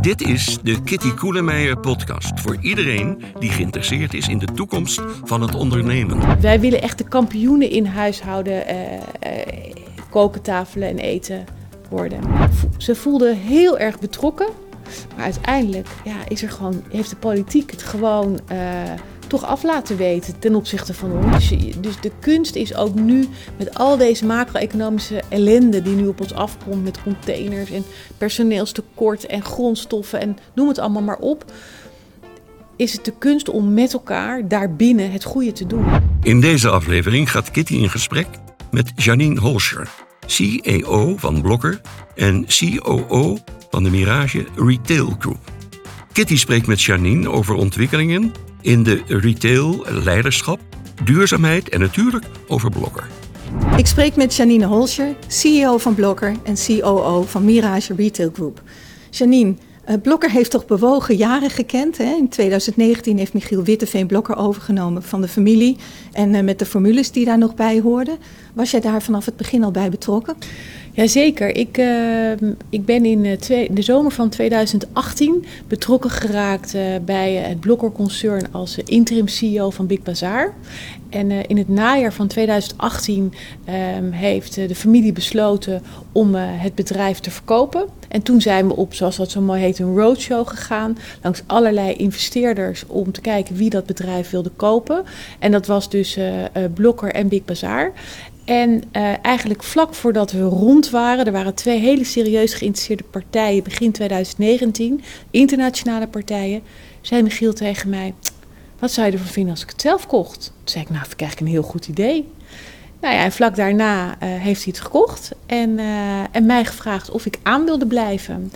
Dit is de Kitty Koelemeijer podcast voor iedereen die geïnteresseerd is in de toekomst van het ondernemen. Wij willen echt de kampioenen in huishouden, eh, eh, koken, tafelen en eten worden. Ze voelden heel erg betrokken, maar uiteindelijk ja, is er gewoon, heeft de politiek het gewoon eh, toch af laten weten ten opzichte van ons. Dus de kunst is ook nu met al deze macro-economische ellende die nu op ons afkomt met containers en personeelstekort en grondstoffen en noem het allemaal maar op. Is het de kunst om met elkaar daarbinnen het goede te doen? In deze aflevering gaat Kitty in gesprek met Janine Holscher, CEO van Blokker en COO van de Mirage Retail Group. Kitty spreekt met Janine over ontwikkelingen in de retail, leiderschap, duurzaamheid en natuurlijk over Blokker. Ik spreek met Janine Holscher, CEO van Blokker en COO van Mirage Retail Group. Janine, uh, Blokker heeft toch bewogen jaren gekend. Hè? In 2019 heeft Michiel Witteveen Blokker overgenomen van de familie. En uh, met de formules die daar nog bij hoorden. Was jij daar vanaf het begin al bij betrokken? Jazeker. Ik, uh, ik ben in twee, de zomer van 2018 betrokken geraakt uh, bij het Blokker Concern als interim CEO van Big Bazaar. En in het najaar van 2018 ehm, heeft de familie besloten om het bedrijf te verkopen. En toen zijn we op, zoals dat zo mooi heet, een roadshow gegaan. Langs allerlei investeerders om te kijken wie dat bedrijf wilde kopen. En dat was dus Blokker en Big Bazaar. En uh, eigenlijk vlak voordat we rond waren, er waren twee hele serieus geïnteresseerde partijen begin 2019, internationale partijen, zei Michiel tegen mij: Wat zou je ervan vinden als ik het zelf kocht? Toen zei ik: Nou, vind ik een heel goed idee. Nou ja, en vlak daarna uh, heeft hij het gekocht en, uh, en mij gevraagd of ik aan wilde blijven.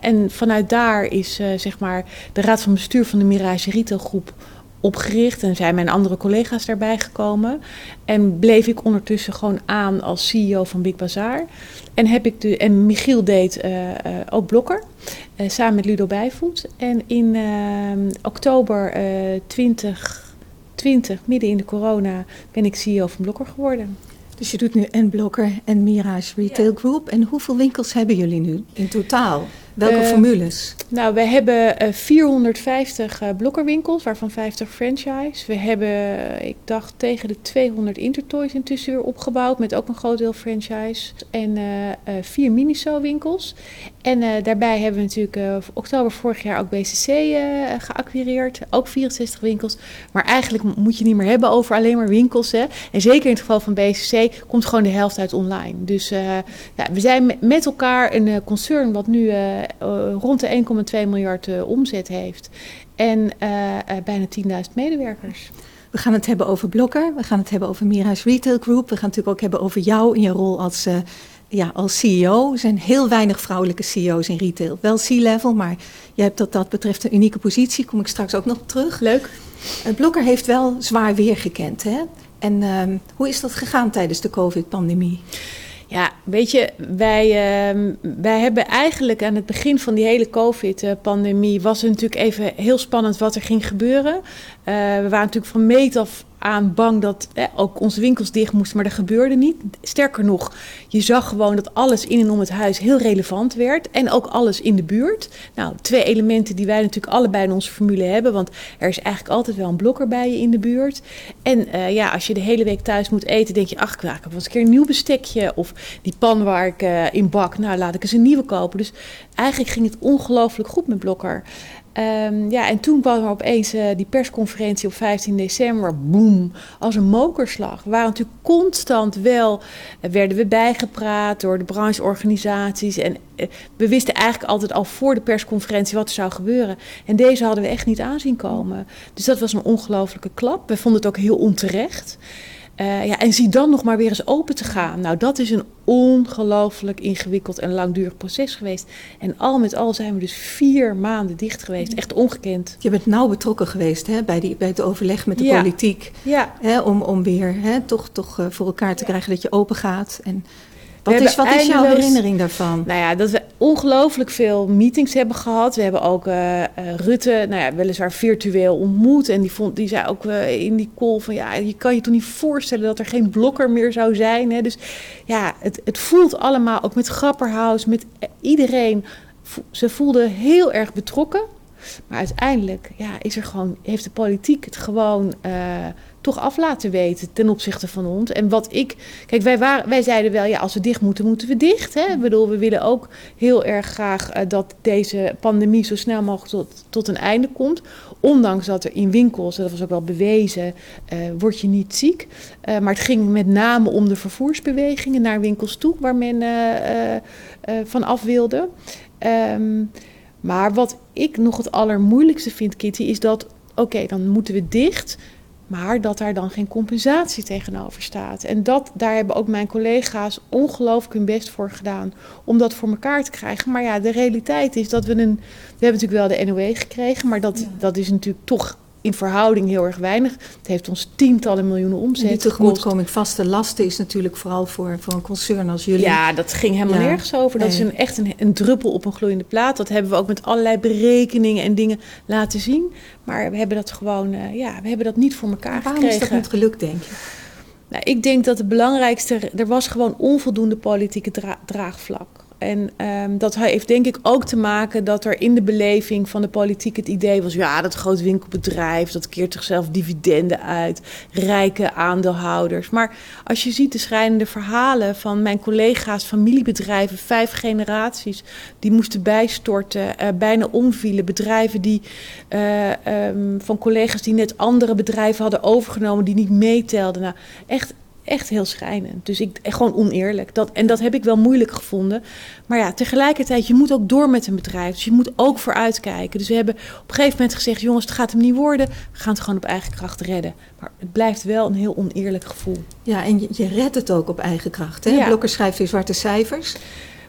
en vanuit daar is zeg maar de raad van bestuur van de Mirage Retail Groep opgericht en zijn mijn andere collega's daarbij gekomen. En bleef ik ondertussen gewoon aan als CEO van Big Bazaar. En, heb ik de, en Michiel deed uh, uh, ook Blokker, uh, samen met Ludo Bijvoet. En in oktober 2020, midden in de corona, ben ik CEO van Blokker geworden. Dus je doet nu en Blokker en Mirage Retail ja. Group. En hoeveel winkels hebben jullie nu in totaal? Welke uh, formules? Nou, we hebben uh, 450 uh, blokkerwinkels, waarvan 50 franchise. We hebben, ik dacht, tegen de 200 Intertoys intussen weer opgebouwd, met ook een groot deel franchise. En vier Miniso-winkels. En daarbij hebben we natuurlijk oktober vorig jaar ook BCC geacquireerd. Ook 64 winkels. Maar eigenlijk moet je niet meer hebben over alleen maar winkels. Hè? En zeker in het geval van BCC komt gewoon de helft uit online. Dus ja, we zijn met elkaar een concern wat nu rond de 1,2 miljard uh, omzet heeft. En uh, bijna 10.000 medewerkers. We gaan het hebben over Blokker, we gaan het hebben over Mirage Retail Group. We gaan het natuurlijk ook hebben over jou in je rol als, ja, als CEO. Er zijn heel weinig vrouwelijke CEO's in retail. Wel C-level, maar je hebt wat dat betreft een unieke positie. Kom ik straks ook nog terug. Leuk. Blokker heeft wel zwaar weer gekend. Hè? En ehm, hoe is dat gegaan tijdens de COVID-pandemie? Ja, weet je, wij, uh, wij hebben eigenlijk aan het begin van die hele COVID-pandemie... was het natuurlijk even heel spannend wat er ging gebeuren. Uh, we waren natuurlijk van meet af aan bang dat eh, ook onze winkels dicht moesten, maar dat gebeurde niet. Sterker nog, je zag gewoon dat alles in en om het huis heel relevant werd en ook alles in de buurt. Nou, twee elementen die wij natuurlijk allebei in onze formule hebben, want er is eigenlijk altijd wel een blokker bij je in de buurt. En uh, ja, als je de hele week thuis moet eten, denk je, ach, ik heb eens een keer een nieuw bestekje of die pan waar ik uh, in bak, nou laat ik eens een nieuwe kopen. Dus eigenlijk ging het ongelooflijk goed met blokker. Um, ja, en toen kwam er opeens uh, die persconferentie op 15 december, boem, als een mokerslag. We waren natuurlijk constant wel, uh, werden we bijgepraat door de brancheorganisaties. En uh, we wisten eigenlijk altijd al voor de persconferentie wat er zou gebeuren. En deze hadden we echt niet aanzien komen. Dus dat was een ongelofelijke klap. We vonden het ook heel onterecht. Uh, ja, en zie dan nog maar weer eens open te gaan. Nou, dat is een ongelooflijk ingewikkeld en langdurig proces geweest. En al met al zijn we dus vier maanden dicht geweest. Echt ongekend. Je bent nauw betrokken geweest hè, bij, die, bij het overleg met de ja. politiek. Ja. Hè, om, om weer hè, toch, toch uh, voor elkaar te krijgen dat je open gaat. En wat, is, wat is jouw herinnering daarvan? Nou ja, dat we ongelooflijk veel meetings hebben gehad. We hebben ook uh, uh, Rutte, nou ja, weliswaar virtueel ontmoet. En die, vond, die zei ook uh, in die call van... ja, je kan je toch niet voorstellen dat er geen blokker meer zou zijn. Hè? Dus ja, het, het voelt allemaal, ook met Grapperhaus, met iedereen ze voelden heel erg betrokken. Maar uiteindelijk ja, is er gewoon, heeft de politiek het gewoon uh, toch af laten weten ten opzichte van ons. En wat ik. Kijk, wij, waren, wij zeiden wel, ja, als we dicht moeten, moeten we dicht. Hè? Ik bedoel, we willen ook heel erg graag uh, dat deze pandemie zo snel mogelijk tot, een einde komt. Ondanks dat er in winkels, dat was ook wel bewezen, uh, word je niet ziek. Maar het ging met name om de vervoersbewegingen naar winkels toe, waar men van af wilde. Um, maar wat ik nog het allermoeilijkste vind, Kitty, is dat, oké, dan moeten we dicht, maar dat daar dan geen compensatie tegenover staat. En dat, daar hebben ook mijn collega's ongelooflijk hun best voor gedaan om dat voor elkaar te krijgen. Maar ja, de realiteit is dat we een. We hebben natuurlijk wel de NOE gekregen, maar dat, dat is natuurlijk toch in verhouding heel erg weinig. Het heeft ons tientallen miljoenen omzet en die tegemoetkoming vaste lasten is natuurlijk vooral voor, voor een concern als jullie. Ja, dat ging helemaal nergens over. Dat is een, echt een, een, druppel op een gloeiende plaat. Dat hebben we ook met allerlei berekeningen en dingen laten zien. Maar we hebben dat gewoon, uh, ja, we hebben dat niet voor elkaar Waarom gekregen. Waarom is dat niet gelukt, denk je? Nou, ik denk dat het belangrijkste, er was gewoon onvoldoende politieke dra draagvlak. En um, dat heeft denk ik ook te maken dat er in de beleving van de politiek het idee was: ja, dat groot winkelbedrijf, dat keert zichzelf dividenden uit, rijke aandeelhouders. Maar als je ziet de schrijnende verhalen van mijn collega's, familiebedrijven, vijf generaties, die moesten bijstorten, uh, bijna omvielen. Bedrijven die, uh, um, van collega's die net andere bedrijven hadden overgenomen, die niet meetelden. Nou, echt echt heel schrijnend. Dus ik, gewoon oneerlijk. Dat, en dat heb ik wel moeilijk gevonden. Maar ja, tegelijkertijd, je moet ook door met een bedrijf. Dus je moet ook vooruitkijken. Dus we hebben op een gegeven moment gezegd... jongens, het gaat hem niet worden. We gaan het gewoon op eigen kracht redden. Maar het blijft wel een heel oneerlijk gevoel. Ja, en je, je redt het ook op eigen kracht. Hè? Ja. Blokker schrijft weer zwarte cijfers.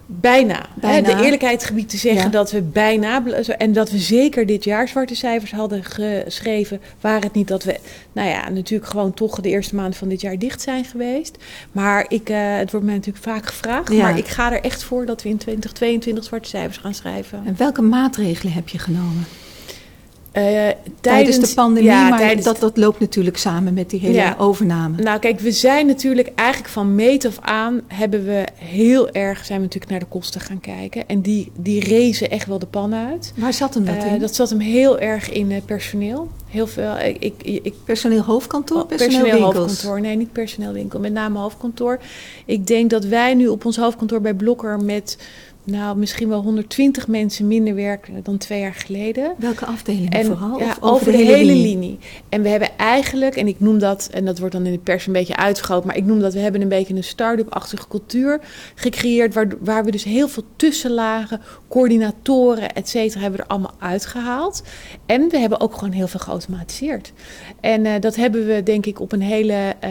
Bijna. bijna. Hè, de eerlijkheid gebied te zeggen ja. dat we bijna... en dat we zeker dit jaar zwarte cijfers hadden geschreven... waar het niet dat we, nou ja, natuurlijk gewoon toch de eerste maand van dit jaar dicht zijn geweest. Maar ik, uh, het wordt mij natuurlijk vaak gevraagd. Ja. Maar ik ga er echt voor dat we in 2022 zwarte cijfers gaan schrijven. En welke maatregelen heb je genomen? Uh, tijdens, tijdens, de pandemie, ja, maar tijdens, dat, dat loopt natuurlijk samen met die hele ja. overname. Nou kijk, we zijn natuurlijk eigenlijk van meet af aan... hebben we heel erg, zijn we natuurlijk naar de kosten gaan kijken. En die, die rezen echt wel de pan uit. Waar zat hem dat uh, in? Dat zat hem heel erg in uh, personeel. Heel veel, ik, ik, ik, personeel hoofdkantoor, personeel, personeel hoofdkantoor. Nee, niet personeel winkel, met name hoofdkantoor. Ik denk dat wij nu op ons hoofdkantoor bij Blokker met nou, misschien wel 120 mensen minder werken dan twee jaar geleden. Welke afdelingen en, vooral? Ja, over, de, de hele, hele linie? linie? En we hebben eigenlijk, en ik noem dat, en dat wordt dan in de pers een beetje uitvergroot, maar ik noem dat, we hebben een beetje een start-up-achtige cultuur gecreëerd, waar, waar we dus heel veel tussenlagen, coördinatoren, et cetera, hebben we er allemaal uitgehaald. En we hebben ook gewoon heel veel geautomatiseerd. En uh, dat hebben we denk ik op een hele uh,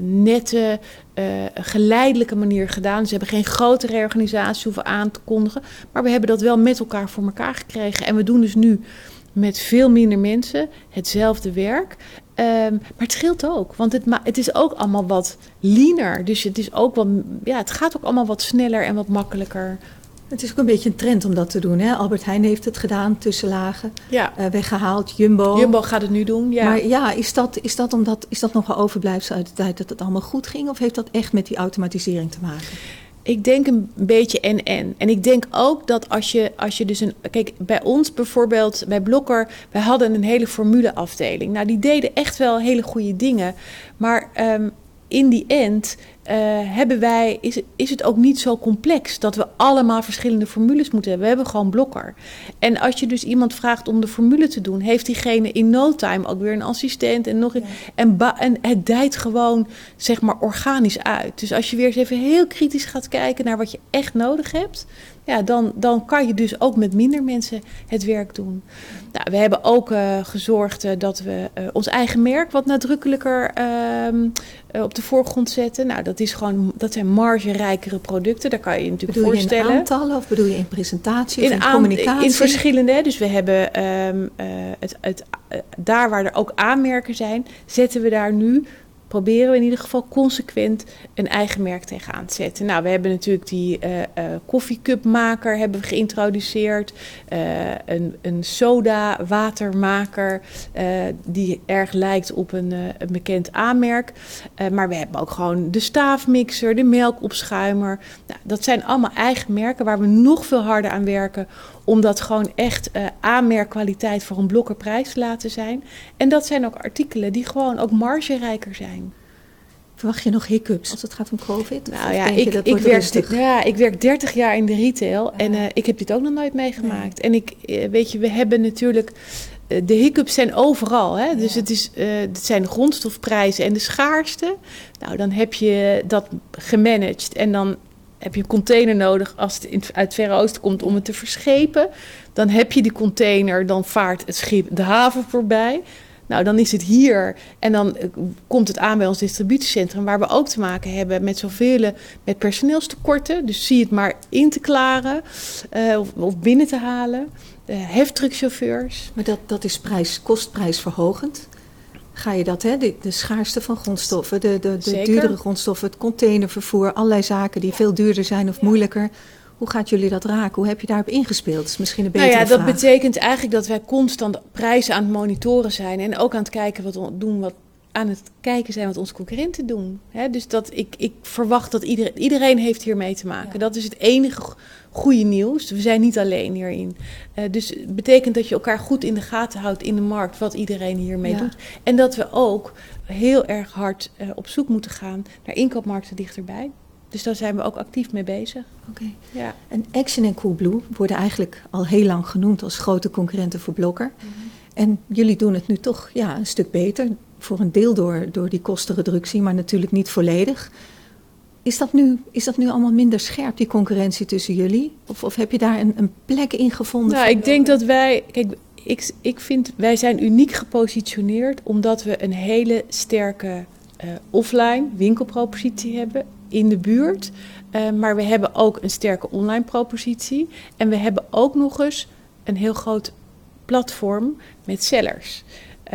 nette, uh, geleidelijke manier gedaan. Ze hebben geen grote reorganisatie hoeven aan te kondigen. Maar we hebben dat wel met elkaar voor elkaar gekregen. En we doen dus nu met veel minder mensen hetzelfde werk. Um, maar het scheelt ook, want het, het is ook allemaal wat leaner. Dus het, is ook wat, ja, het gaat ook allemaal wat sneller en wat makkelijker. Het is ook een beetje een trend om dat te doen. Hè? Albert Heijn heeft het gedaan, tussenlagen, ja. uh, weggehaald. Jumbo. Jumbo gaat het nu doen, ja. Maar ja, is dat, is dat, omdat, is dat nog wel overblijfsel uit de tijd dat het allemaal goed ging? Of heeft dat echt met die automatisering te maken? Ik denk een beetje en-en. En ik denk ook dat als je, als je dus een... Kijk, bij ons bijvoorbeeld, bij Blokker... wij hadden een hele formuleafdeling. Nou, die deden echt wel hele goede dingen. Maar um, in die end... Uh, hebben wij, is, is het ook niet zo complex dat we allemaal verschillende formules moeten hebben. We hebben gewoon blokker. En als je dus iemand vraagt om de formule te doen, heeft diegene in no time ook weer een assistent en nog een. Ja. En, en het dijt gewoon, zeg maar, organisch uit. Dus als je weer eens even heel kritisch gaat kijken naar wat je echt nodig hebt, ja, dan, dan kan je dus ook met minder mensen het werk doen. Nou, we hebben ook uh, gezorgd uh, dat we uh, ons eigen merk wat nadrukkelijker op de voorgrond zetten. Nou, dat, is gewoon, dat zijn margerijkere producten. Daar kan je je natuurlijk bedoel voorstellen. Je in aantallen of bedoel je in presentatie of in, in communicatie? In verschillende. Dus we hebben um, het, het, daar waar er ook aanmerken zijn, zetten we daar nu proberen we in ieder geval consequent een eigen merk tegenaan te zetten. Nou, we hebben natuurlijk die uh, koffiecupmaker hebben we geïntroduceerd. Uh, een, een soda-watermaker die erg lijkt op een, een bekend aanmerk. maar we hebben ook gewoon de staafmixer, de melkopschuimer. Nou, dat zijn allemaal eigen merken waar we nog veel harder aan werken om dat gewoon echt uh, aanmerkkwaliteit voor een blokkerprijs te laten zijn. En dat zijn ook artikelen die gewoon ook margerijker zijn. Verwacht je nog hiccups als het gaat om COVID? Nou ja, ik, ik, werk, ja, ik werk 30 jaar in de retail en uh, ik heb dit ook nog nooit meegemaakt. Nee. En ik, uh, weet je, we hebben natuurlijk de hiccups zijn overal. Hè? Dus het, is, uh, het zijn de grondstofprijzen en de schaarste. Nou, dan heb je dat gemanaged. En dan heb je een container nodig als het uit het Verre Oosten komt om het te verschepen. Dan heb je die container, dan vaart het schip de haven voorbij. Nou, dan is het hier en dan komt het aan bij ons distributiecentrum, waar we ook te maken hebben met zoveel met personeelstekorten. Dus zie het maar in te klaren of, of, binnen te halen. Uh, heftruckchauffeurs. Maar dat, dat is prijs, kostprijsverhogend ga je dat, hè? De, de schaarste van grondstoffen, de, de, de duurdere grondstoffen, het containervervoer, allerlei zaken die veel duurder zijn of moeilijker. Hoe gaat jullie dat raken? Hoe heb je daarop ingespeeld? Dat is misschien een betere nou ja, dat betekent eigenlijk dat wij constant prijzen aan het monitoren zijn en ook aan het kijken wat doen wat aan het kijken zijn wat onze concurrenten doen. He, dus dat ik, ik verwacht dat iedereen, iedereen heeft hiermee te maken. Ja. Dat is het enige goede nieuws. We zijn niet alleen hierin. Uh, dus het betekent dat je elkaar goed in de gaten houdt in de markt, wat iedereen hiermee ja. doet. En dat we ook heel erg hard uh, op zoek moeten gaan naar inkoopmarkten dichterbij. Dus daar zijn we ook actief mee bezig. Oké. Okay. Ja. En Action en Coolblue worden eigenlijk al heel lang genoemd als grote concurrenten voor Blokker. Mm -hmm. En jullie doen het nu toch ja, een stuk beter. Voor een deel door, door die kostenreductie, maar natuurlijk niet volledig. Is dat, nu, is dat nu allemaal minder scherp, die concurrentie tussen jullie? Of, of heb je daar een, een plek in gevonden? Nou, ik denk dat wij. Kijk, ik, ik vind wij zijn uniek gepositioneerd omdat we een hele sterke uh, offline winkelpropositie hebben in de buurt. Uh, maar we hebben ook een sterke online propositie. En we hebben ook nog eens een heel groot platform met sellers.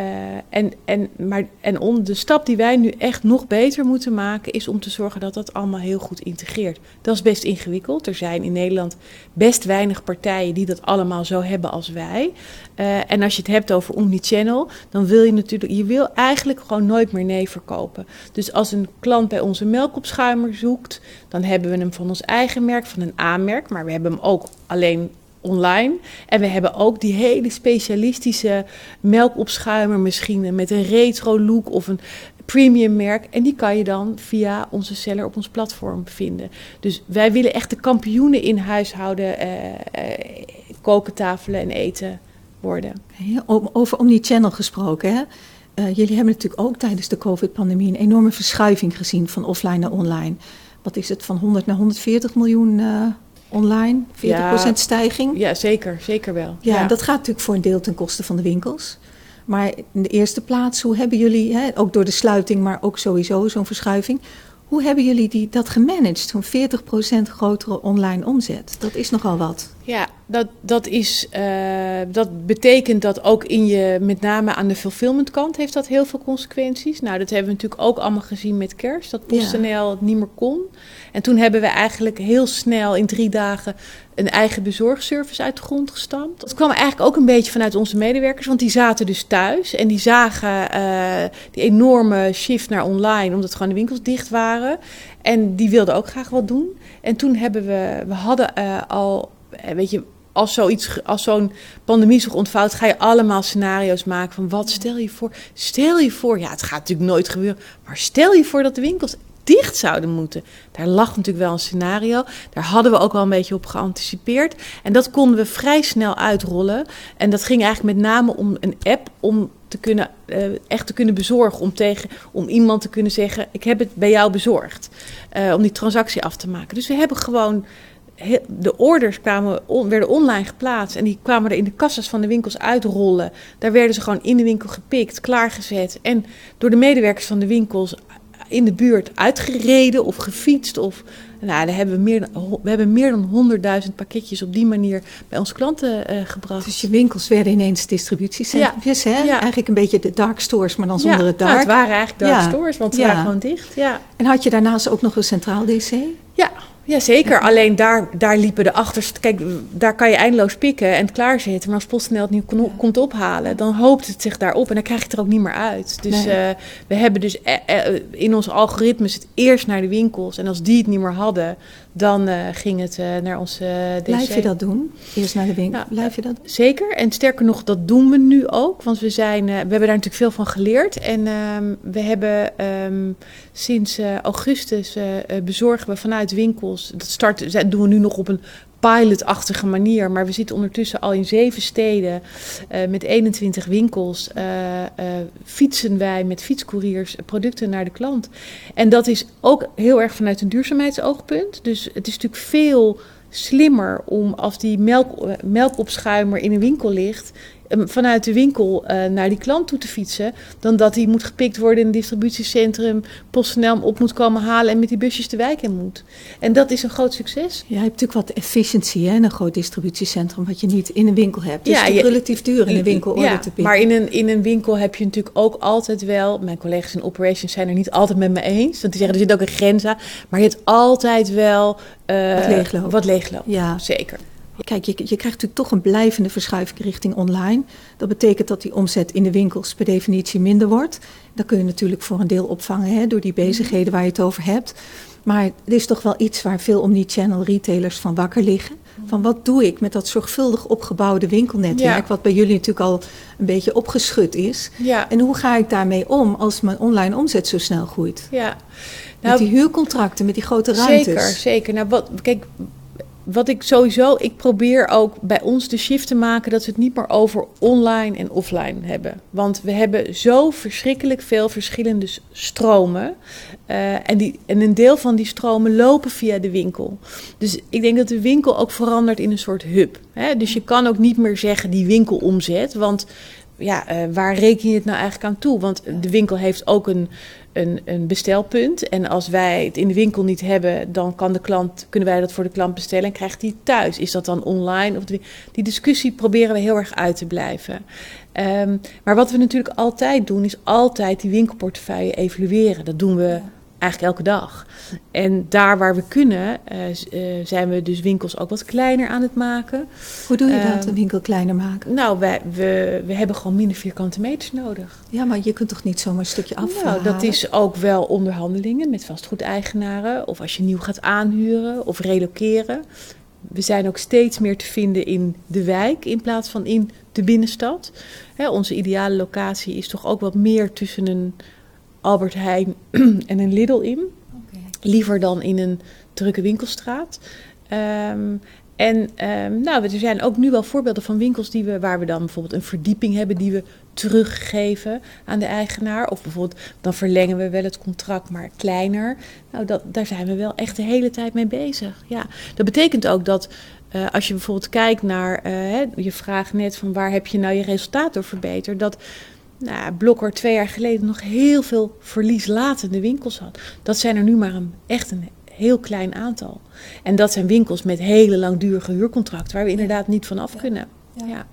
Uh, en, en, maar, en om de stap die wij nu echt nog beter moeten maken, is om te zorgen dat dat allemaal heel goed integreert. Dat is best ingewikkeld. Er zijn in Nederland best weinig partijen die dat allemaal zo hebben als wij. Uh, en als je het hebt over omnichannel, dan wil je natuurlijk, je wil eigenlijk gewoon nooit meer nee verkopen. Dus als een klant bij onze melkopschuimer zoekt, dan hebben we hem van ons eigen merk, van een A-merk, maar we hebben hem ook alleen online. En we hebben ook die hele specialistische melkopschuimer, misschien met een retro look of een premium merk. En die kan je dan via onze seller op ons platform vinden. Dus wij willen echt de kampioenen in huishouden, uh, uh, koken, tafelen en eten worden. Okay, over omnichannel gesproken, hè? Uh, jullie hebben natuurlijk ook tijdens de COVID-pandemie een enorme verschuiving gezien van offline naar online. Wat is het, van 100 naar 140 miljoen online, 40% ja, stijging. Ja, zeker, zeker wel. Ja, ja, dat gaat natuurlijk voor een deel ten koste van de winkels. Maar in de eerste plaats, hoe hebben jullie, hè, ook door de sluiting, maar ook sowieso zo'n verschuiving, hoe hebben jullie die, dat gemanaged? Zo'n 40% grotere online omzet. Dat is nogal wat. Ja, dat, dat, is, uh, dat betekent dat ook in je, met name aan de fulfillment kant, heeft dat heel veel consequenties. Nou, dat hebben we natuurlijk ook allemaal gezien met kerst, dat PostNL ja. het niet meer kon. En toen hebben we eigenlijk heel snel in drie dagen een eigen bezorgservice uit de grond gestampt. Dat kwam eigenlijk ook een beetje vanuit onze medewerkers, want die zaten dus thuis en die zagen uh, die enorme shift naar online, omdat gewoon de winkels dicht waren. En die wilden ook graag wat doen. En toen hebben we, we hadden uh, al, weet je, als, zoiets, als zo'n pandemie zich ontvouwt, ga je allemaal scenario's maken van wat stel je voor. Stel je voor, ja, het gaat natuurlijk nooit gebeuren, maar stel je voor dat de winkels dicht zouden moeten. Daar lag natuurlijk wel een scenario. Daar hadden we ook wel een beetje op geanticipeerd. En dat konden we vrij snel uitrollen. En dat ging eigenlijk met name om een app om te kunnen, uh, echt te kunnen bezorgen. Om, tegen, om iemand te kunnen zeggen: Ik heb het bij jou bezorgd. Uh, om die transactie af te maken. Dus we hebben gewoon de orders kwamen, werden online geplaatst en die kwamen er in de kassas van de winkels uitrollen. Daar werden ze gewoon in de winkel gepikt, klaargezet en door de medewerkers van de winkels in de buurt uitgereden of gefietst of Nou, daar hebben we, meer dan, we hebben meer dan 100.000 pakketjes op die manier bij onze klanten uh, gebracht. Dus je winkels werden ineens distributiecentrums, ja. hè? Ja. Eigenlijk een beetje de dark stores, maar dan zonder ja. het dark. Nou, het waren eigenlijk dark stores, want ze waren gewoon dicht. Ja. En had je daarnaast ook nog een centraal DC? Ja, ja, zeker. Alleen daar, daar liepen de achterste... Kijk, daar kan je eindeloos pikken en klaarzetten. Maar als PostNL het nu komt ophalen, dan hoopt het zich daarop. En dan krijg je het er ook niet meer uit. Dus nee. uh, we hebben dus in onze algoritmes het eerst naar de winkels. En als die het niet meer hadden, dan uh, ging het uh, naar onze DC. Blijf je dat doen? Eerst naar de winkel? Nou, Blijf je dat doen? Zeker. En sterker nog, dat doen we nu ook. Want we, zijn, we hebben daar natuurlijk veel van geleerd. En um, we hebben um, sinds augustus bezorgen we vanuit winkels... Dat start, dat doen we nu nog op een pilotachtige manier. Maar we zitten ondertussen al in zeven steden uh, met 21 winkels. Uh, uh, fietsen wij met fietscouriers producten naar de klant. En dat is ook heel erg vanuit een duurzaamheidsoogpunt. Dus het is natuurlijk veel slimmer om als die melk, melkopschuimer in een winkel ligt vanuit de winkel uh, naar die klant toe te fietsen, dan dat die moet gepikt worden in een distributiecentrum, PostNL op moet komen halen en met die busjes de wijk in moet. En dat is een groot succes. Ja, je hebt natuurlijk wat efficiëntie in een groot distributiecentrum, wat je niet in een winkel hebt. Dus ja, het is relatief duur in een winkel ja, te pikken. Maar in een, in een winkel heb je natuurlijk ook altijd wel, mijn collega's in operations zijn er niet altijd met me eens, want die zeggen er zit ook een grens aan, maar je hebt altijd wel uh, wat leegloop. Wat leegloop. Ja, zeker. Kijk, je, je krijgt natuurlijk toch een blijvende verschuiving richting online. Dat betekent dat die omzet in de winkels per definitie minder wordt. Dat kun je natuurlijk voor een deel opvangen hè, door die bezigheden waar je het over hebt. Maar het is toch wel iets waar veel omnichannel retailers van wakker liggen. Van wat doe ik met dat zorgvuldig opgebouwde winkelnetwerk, ja. wat bij jullie natuurlijk al een beetje opgeschud is. Ja. En hoe ga ik daarmee om als mijn online omzet zo snel groeit? Ja. Nou, met die huurcontracten, met die grote ruimtes. Zeker, zeker. Nou, wat, kijk, wat ik sowieso, ik probeer ook bij ons de shift te maken dat we het niet meer over online en offline hebben. Want we hebben zo verschrikkelijk veel verschillende stromen. Uh, en, die, en een deel van die stromen lopen via de winkel. Dus ik denk dat de winkel ook verandert in een soort hub. Hè? Dus je kan ook niet meer zeggen die winkelomzet. Want ja, uh, waar reken je het nou eigenlijk aan toe? Want de winkel heeft ook een, een, een, bestelpunt. En als wij het in de winkel niet hebben, dan kan de klant, kunnen wij dat voor de klant bestellen en krijgt hij thuis. Is dat dan online? Of de, die discussie proberen we heel erg uit te blijven. Um, maar wat we natuurlijk altijd doen, is altijd die winkelportefeuille evalueren. Dat doen we eigenlijk elke dag. En daar waar we kunnen, uh, uh, zijn we dus winkels ook wat kleiner aan het maken. Hoe doe je dat, uh, een winkel kleiner maken? Nou, wij, we, we hebben gewoon minder vierkante meters nodig. Ja, maar je kunt toch niet zomaar een stukje af? Nou, dat is ook wel onderhandelingen met vastgoedeigenaren. Of als je nieuw gaat aanhuren of reloceren. We zijn ook steeds meer te vinden in de wijk in plaats van in de binnenstad. Hè, onze ideale locatie is toch ook wat meer tussen een Albert Heijn en een Lidl in. Okay. Liever dan in een drukke winkelstraat. Um, en um, nou, er zijn ook nu wel voorbeelden van winkels die we, waar we dan bijvoorbeeld een verdieping hebben die we teruggeven aan de eigenaar. Of bijvoorbeeld dan verlengen we wel het contract, maar kleiner. Nou, dat, daar zijn we wel echt de hele tijd mee bezig. Ja, dat betekent ook dat uh, als je bijvoorbeeld kijkt naar uh, je vraag net van waar heb je nou je resultaat door verbeterd, dat nou, Blokker twee jaar geleden nog heel veel verlieslatende winkels had. Dat zijn er nu maar een, echt een heel klein aantal. En dat zijn winkels met hele langdurige huurcontracten waar we inderdaad niet van af kunnen. Ja. ja.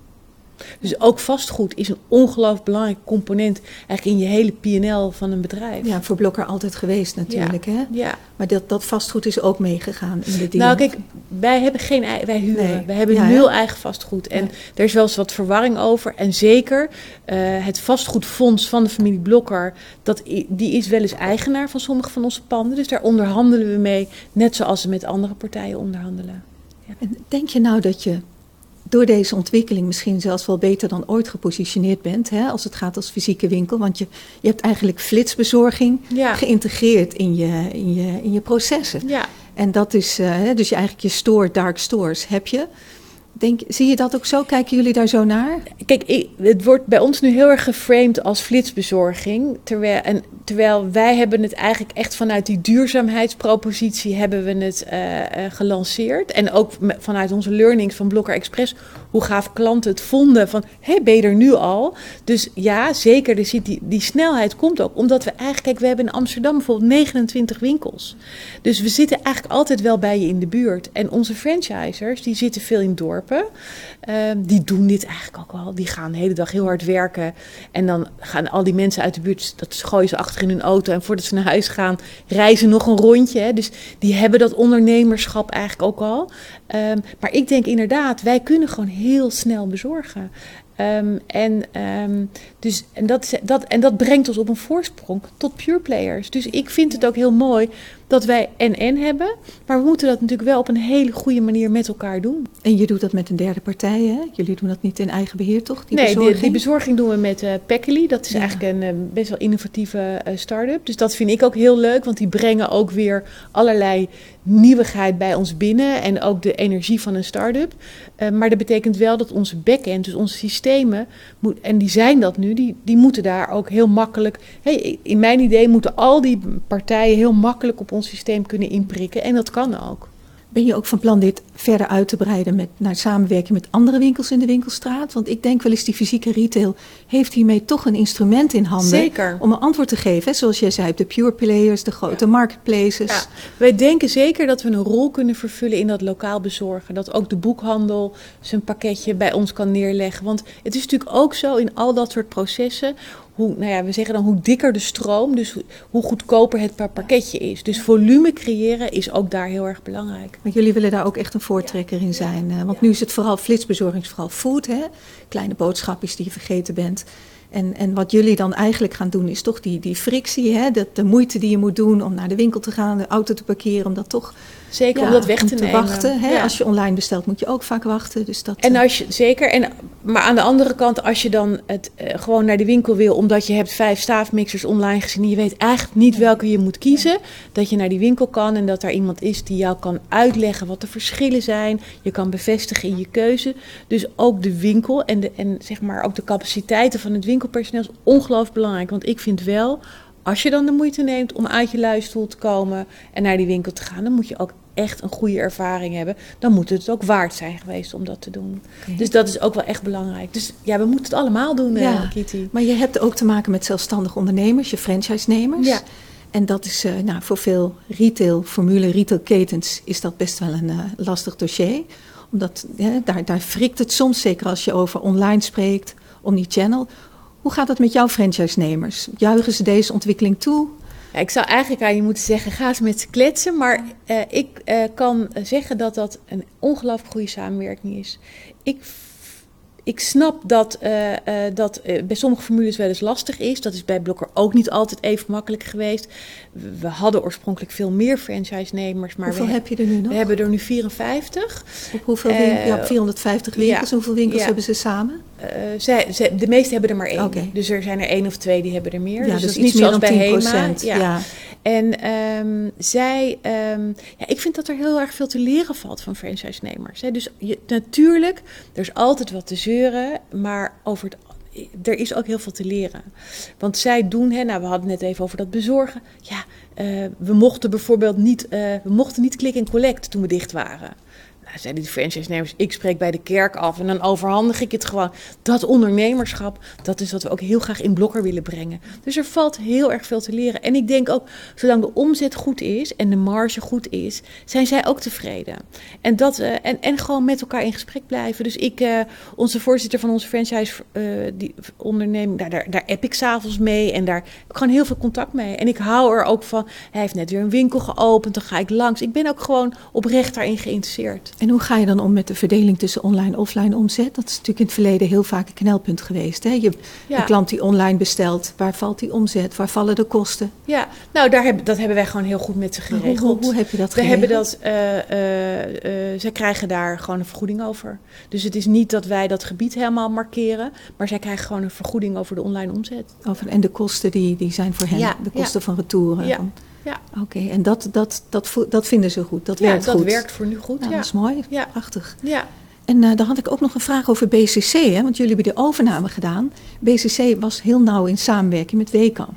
Dus ook vastgoed is een ongelooflijk belangrijk component eigenlijk in je hele PNL van een bedrijf. Ja, voor Blokker altijd geweest natuurlijk. Ja. Hè? ja. Maar dat, dat vastgoed is ook meegegaan in de deal. Nou kijk, wij hebben geen wij huren. Nee. Wij hebben ja, nul ja. eigen vastgoed. En er is wel eens wat verwarring over. En zeker uh, het vastgoedfonds van de familie Blokker, dat, die is wel eens eigenaar van sommige van onze panden. Dus daar onderhandelen we mee, net zoals we met andere partijen onderhandelen. En denk je nou dat je door deze ontwikkeling misschien zelfs wel beter dan ooit gepositioneerd bent hè, als het gaat als fysieke winkel. Want je, je hebt eigenlijk flitsbezorging ja. geïntegreerd in je, in, je, in je processen. Ja. En dat is, uh, dus je eigenlijk je store, dark stores heb je. Denk, zie je dat ook zo? Kijken jullie daar zo naar? Kijk, het wordt bij ons nu heel erg geframed als flitsbezorging. Terwijl, en, terwijl wij hebben het eigenlijk echt vanuit die duurzaamheidspropositie hebben we het uh, uh, gelanceerd. En ook vanuit onze learnings van Blokker Express, hoe gaaf klanten het vonden van, hé, ben je er nu al? Dus ja, zeker, er die, die snelheid komt ook. Omdat we eigenlijk, kijk, we hebben in Amsterdam bijvoorbeeld 29 winkels. Dus we zitten eigenlijk altijd wel bij je in de buurt. En onze franchisers, die zitten veel in dorpen. Uh, die doen dit eigenlijk ook wel. Die gaan de hele dag heel hard werken. En dan gaan al die mensen uit de buurt, dat gooien ze achter in hun auto. En voordat ze naar huis gaan, reizen nog een rondje. Hè. Dus die hebben dat ondernemerschap eigenlijk ook al. Um, maar ik denk inderdaad, wij kunnen gewoon heel snel bezorgen. Um, en, um, dus, en, dat, dat, en dat brengt ons op een voorsprong tot pure players. Dus ik vind het ook heel mooi dat wij en-en hebben. Maar we moeten dat natuurlijk wel op een hele goede manier met elkaar doen. En je doet dat met een derde partij, hè? Jullie doen dat niet in eigen beheer, toch? Die nee, bezorging? Die, die bezorging doen we met uh, Packily. Dat is ja. eigenlijk een uh, best wel innovatieve uh, start-up. Dus dat vind ik ook heel leuk, want die brengen ook weer allerlei nieuwigheid bij ons binnen. En ook de energie van een start-up. Uh, maar dat betekent wel dat onze back-end, dus onze systemen, moet, en die zijn dat nu, die, die moeten daar ook heel makkelijk. Hey, in mijn idee moeten al die partijen heel makkelijk op ons systeem kunnen inprikken. En dat kan ook. Ben je ook van plan dit verder uit te breiden met, naar samenwerking met andere winkels in de winkelstraat? Want ik denk wel eens die fysieke retail heeft hiermee toch een instrument in handen. Zeker. Om een antwoord te geven. Hè? Zoals jij zei, de pure players, de grote ja. marketplaces. Ja. Wij denken zeker dat we een rol kunnen vervullen in dat lokaal bezorgen. Dat ook de boekhandel zijn pakketje bij ons kan neerleggen. Want het is natuurlijk ook zo in al dat soort processen hoe, nou ja, we zeggen dan hoe dikker de stroom, dus hoe goedkoper het per pakketje is. Dus volume creëren is ook daar heel erg belangrijk. Maar jullie willen daar ook echt een voortrekker in zijn. Ja. Want nu is het vooral flitsbezorging, vooral food, hè? kleine boodschapjes die je vergeten bent. En, en wat jullie dan eigenlijk gaan doen is toch die, die frictie, hè? De, de moeite die je moet doen om naar de winkel te gaan, de auto te parkeren, om dat toch Zeker ja, om dat weg te, te nemen. wachten. Hè? Ja. Als je online bestelt moet je ook vaak wachten. Dus dat, en als je, zeker. En, maar aan de andere kant, als je dan het, uh, gewoon naar de winkel wil... omdat je hebt vijf staafmixers online gezien... en je weet eigenlijk niet welke je moet kiezen... dat je naar die winkel kan en dat daar iemand is die jou kan uitleggen... wat de verschillen zijn. Je kan bevestigen in je keuze. Dus ook de winkel en, de, en zeg maar ook de capaciteiten van het winkelpersoneel... is ongelooflijk belangrijk. Want ik vind wel als je dan de moeite neemt om uit je luistoel te komen en naar die winkel te gaan, dan moet je ook echt een goede ervaring hebben. Dan moet het ook waard zijn geweest om dat te doen. Okay. Dus dat is ook wel echt belangrijk. Dus ja, we moeten het allemaal doen, ja. uh, Kitty. Maar je hebt ook te maken met zelfstandige ondernemers, je franchise-nemers. Ja. En dat is uh, nou, voor veel retail-formule, retailketens, is dat best wel een uh, lastig dossier. Omdat ja, daar, daar frikt het soms, zeker als je over online spreekt, omnichannel. Hoe gaat het met jouw franchise-nemers? Juichen ze deze ontwikkeling toe? Ja, ik zou eigenlijk aan je moeten zeggen, ga eens met ze kletsen. Maar uh, ik uh, kan zeggen dat dat een ongelooflijk goede samenwerking is. Ik, ik snap dat uh, dat bij sommige formules wel eens lastig is. Dat is bij Blokker ook niet altijd even makkelijk geweest. We hadden oorspronkelijk veel meer franchise-nemers. Maar hoeveel we, heb je er nu nog? We hebben er nu 54. Op hoeveel winkels? hebt 450 winkels. Ja, hoeveel winkels ja. hebben ze samen? Uh, zij, zij, de meeste hebben er maar één. Okay. Dus er zijn er één of twee die hebben er meer. Ja, dus, dus dat is niet zoals bij HEMA. Ja. ja. En um, zij, um, ja, ik vind dat er heel erg veel te leren valt van franchise-nemers. Dus je, natuurlijk, er is altijd wat te zeuren, maar over het er is ook heel veel te leren. Want zij doen, hè, nou, we hadden het net even over dat bezorgen. Ja, uh, we mochten bijvoorbeeld niet, uh, we mochten niet click en collect toen we dicht waren. Zeiden die franchise-nemers, ik spreek bij de kerk af en dan overhandig ik het gewoon. Dat ondernemerschap, dat is wat we ook heel graag in Blokker willen brengen. Dus er valt heel erg veel te leren. En ik denk ook, zolang de omzet goed is en de marge goed is, zijn zij ook tevreden. En, dat, uh, en, en gewoon met elkaar in gesprek blijven. Dus ik, uh, onze voorzitter van onze franchise uh, die onderneming, daar, daar, daar app ik s'avonds mee en daar heb ik gewoon heel veel contact mee. En ik hou er ook van, hij heeft net weer een winkel geopend, dan ga ik langs. Ik ben ook gewoon oprecht daarin geïnteresseerd. En hoe ga je dan om met de verdeling tussen online en offline omzet? Dat is natuurlijk in het verleden heel vaak een knelpunt geweest. Hè? Je, ja. Een klant die online bestelt, waar valt die omzet? Waar vallen de kosten? Ja, nou daar heb, dat hebben wij gewoon heel goed met ze geregeld. Hoe, hoe, hoe heb je dat We geregeld? hebben dat, uh, uh, uh, zij krijgen daar gewoon een vergoeding over. Dus het is niet dat wij dat gebied helemaal markeren, maar zij krijgen gewoon een vergoeding over de online omzet. Over, en de kosten die, die zijn voor hen, ja, de kosten ja. van retouren. Ja. Van, ja. Oké, okay, en dat, dat, dat, dat vinden ze goed. Dat ja, werkt dat goed. werkt voor nu goed. Ja, ja. Dat is mooi. Ja. Prachtig. Ja. En uh, dan had ik ook nog een vraag over BCC, hè, want jullie hebben de overname gedaan. BCC was heel nauw in samenwerking met WECAM.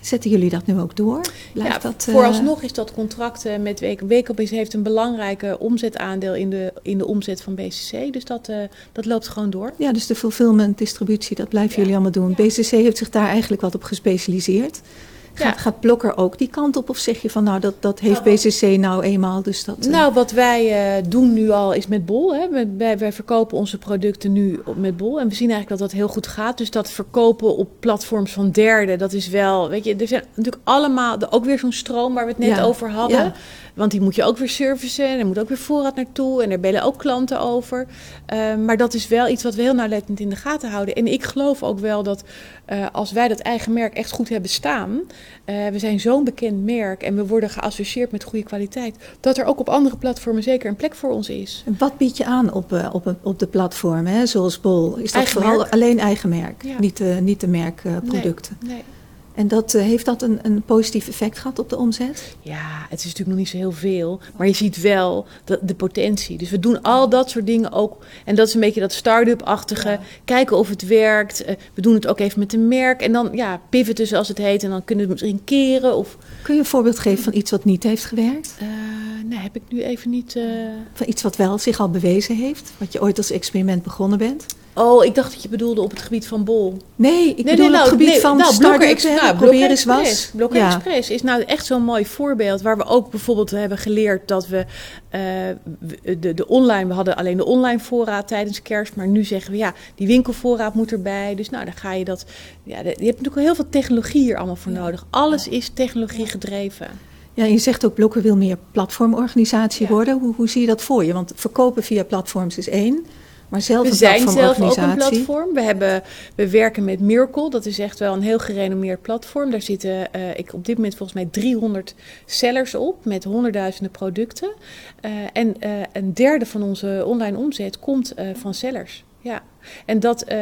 Zetten jullie dat nu ook door? Blijft ja, dat, uh... vooralsnog is dat contract uh, met WECAM. WECAM heeft een belangrijke omzetaandeel in de, in de omzet van BCC. Dus dat, uh, dat loopt gewoon door. Ja, dus de fulfillment, distributie, dat blijven jullie allemaal doen. Ja. BCC heeft zich daar eigenlijk wat op gespecialiseerd. Gaat, gaat Blokker ook die kant op? Of zeg je van nou, dat, dat heeft nou, BCC nou eenmaal, dus dat... Nou, wat wij uh, doen nu al is met Bol. Hè. Wij, wij verkopen onze producten nu met Bol. En we zien eigenlijk dat dat heel goed gaat. Dus dat verkopen op platforms van derden, dat is wel... Weet je, er zijn natuurlijk allemaal... Ook weer zo'n stroom waar we het net ja. over hadden. Want die moet je ook weer servicen. En er moet ook weer voorraad naartoe. En er bellen ook klanten over. Uh, maar dat is wel iets wat we heel nauwlettend in de gaten houden. En ik geloof ook wel dat uh, als wij dat eigen merk echt goed hebben staan. Uh, we zijn zo'n bekend merk en we worden geassocieerd met goede kwaliteit. Dat er ook op andere platformen zeker een plek voor ons is. En wat bied je aan op, op, op de platformen, hè? zoals Bol? Is dat eigen vooral merk? alleen eigen merk? Ja. Niet, niet de merkproducten? Nee, nee. En dat, uh, heeft dat een, een positief effect gehad op de omzet? Ja, het is natuurlijk nog niet zo heel veel. Maar je ziet wel de, de potentie. Dus we doen al dat soort dingen ook. En dat is een beetje dat start-up-achtige. Ja. Kijken of het werkt. Uh, we doen het ook even met een merk. En dan ja, pivoten zoals het heet. En dan kunnen we het misschien keren. Of... Kun je een voorbeeld geven van iets wat niet heeft gewerkt? Uh, nee, heb ik nu even niet... Van iets wat wel zich al bewezen heeft? Wat je ooit als experiment begonnen bent? Oh, ik dacht dat je bedoelde op het gebied van Bol. Nee, ik nee, bedoel nee, nou, het gebied nee, van nou, Blokker Express. Nou, eens was. Blokker ja. Express is nou echt zo'n mooi voorbeeld... waar we ook bijvoorbeeld hebben geleerd dat we uh, de, de online... we hadden alleen de online voorraad tijdens kerst... maar nu zeggen we ja, die winkelvoorraad moet erbij. Dus nou, dan ga je dat... Ja, je hebt natuurlijk heel veel technologie hier allemaal voor ja. nodig. Alles is technologie gedreven. Ja, je zegt ook Blokker wil meer platformorganisatie worden. Hoe, hoe zie je dat voor je? Want verkopen via platforms is één... Maar zelf we zijn zelf ook een platform. We, hebben, we werken met Miracle. Dat is echt wel een heel gerenommeerd platform. Daar zitten uh, ik op dit moment volgens mij 300 sellers op met honderdduizenden producten. Uh, en uh, een derde van onze online omzet komt van sellers. Ja, en dat, uh,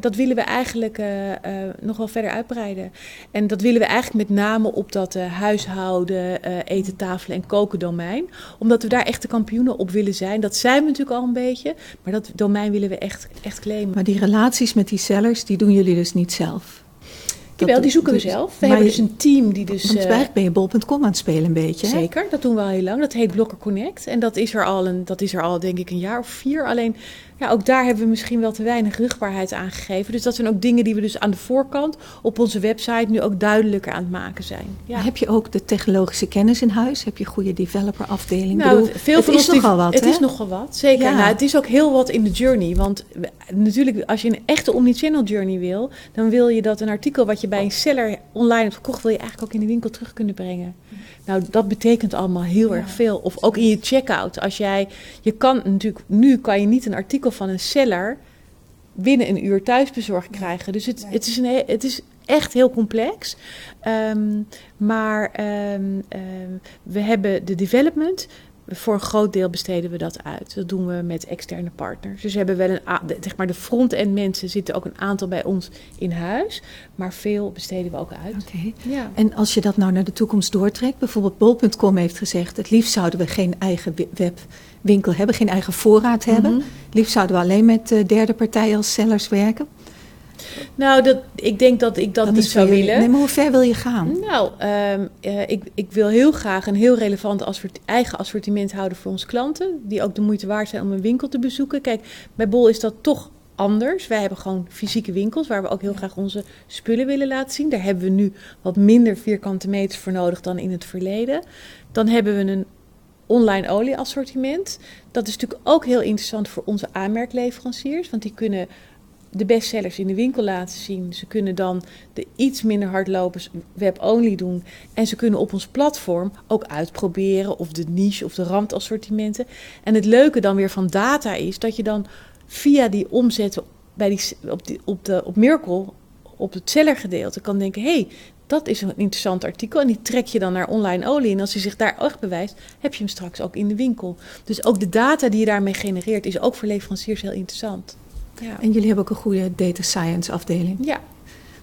dat willen we eigenlijk uh, uh, nog wel verder uitbreiden. En dat willen we eigenlijk met name op dat huishouden, eten, tafelen en koken domein. Omdat we daar echt de kampioenen op willen zijn. Dat zijn we natuurlijk al een beetje, maar dat domein willen we echt, echt claimen. Maar die relaties met die sellers, die doen jullie dus niet zelf? Jawel, die zoeken we zelf. We hebben dus een team die dus... Want eigenlijk ben je bol.com aan het spelen een beetje, hè? Zeker, dat doen we al heel lang. Dat heet Blokker Connect. En dat is er al, een, dat is er al denk ik een jaar of vier. Alleen ja, ook daar hebben we misschien wel te weinig rugbaarheid aan gegeven. Dus dat zijn ook dingen die we dus aan de voorkant op onze website nu ook duidelijker aan het maken zijn. Ja. Heb je ook de technologische kennis in huis? Heb je goede developer afdeling? Nou, bedoel, veel het is nogal wat, Het hè? is nogal wat, zeker. Ja. Nou, het is ook heel wat in de journey. Want natuurlijk, als je een echte omnichannel journey wil... dan wil je dat een artikel wat je bij een seller online hebt gekocht... wil je eigenlijk ook in de winkel terug kunnen brengen. Nou, dat betekent allemaal heel ja. erg veel. Of ook in je checkout. Als jij, je kan natuurlijk, nu kan je niet een artikel van een seller binnen een uur thuisbezorgd krijgen. Dus het, het, is, een, het is echt heel complex. Um, maar um, um, we hebben de development, voor een groot deel besteden we dat uit. Dat doen we met externe partners. Dus we hebben wel een, zeg maar de front-end mensen zitten ook een aantal bij ons in huis, maar veel besteden we ook uit. Okay. Ja. En als je dat nou naar de toekomst doortrekt, bijvoorbeeld bol.com heeft gezegd, het liefst zouden we geen eigen webwinkel hebben, geen eigen voorraad hebben. Mm -hmm. Het liefst zouden we alleen met uh, derde partijen als sellers werken. Nou, dat, ik denk dat ik dat, dat niet zou willen. Nee, maar hoe ver wil je gaan? Nou, um, uh, ik, ik wil heel graag een heel relevant assort eigen assortiment houden voor onze klanten. Die ook de moeite waard zijn om een winkel te bezoeken. Kijk, bij Bol is dat toch anders. Wij hebben gewoon fysieke winkels waar we ook heel graag onze spullen willen laten zien. Daar hebben we nu wat minder vierkante meters voor nodig dan in het verleden. Dan hebben we een online olieassortiment. Dat is natuurlijk ook heel interessant voor onze aanmerkleveranciers. Want die kunnen de bestsellers in de winkel laten zien. Ze kunnen dan de iets minder hardlopers web-only doen. En ze kunnen op ons platform ook uitproberen of de niche of de randassortimenten. En het leuke dan weer van data is dat je dan via die omzetten bij die, op, die, op, de, op Miracle, op het sellergedeelte, kan denken... hey, dat is een interessant artikel en die trek je dan naar online olie. En als hij zich daar echt bewijst, heb je hem straks ook in de winkel. Dus ook de data die je daarmee genereert is ook voor leveranciers heel interessant. Ja. En jullie hebben ook een goede data science afdeling. Ja.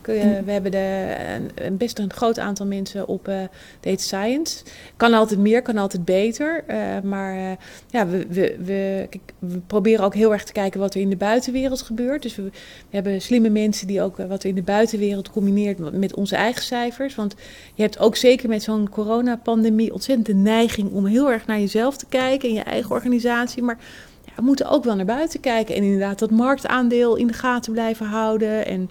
We hebben de, een, best een groot aantal mensen op uh, data science. Kan altijd meer, kan altijd beter. maar ja, we, we, we, we, proberen ook heel erg te kijken wat er in de buitenwereld gebeurt. Dus we, we hebben slimme mensen die ook wat er in de buitenwereld combineert met onze eigen cijfers. Want je hebt ook zeker met zo'n coronapandemie ontzettend de neiging om heel erg naar jezelf te kijken en je eigen organisatie. Maar ja, we moeten ook wel naar buiten kijken en inderdaad dat marktaandeel in de gaten blijven houden. En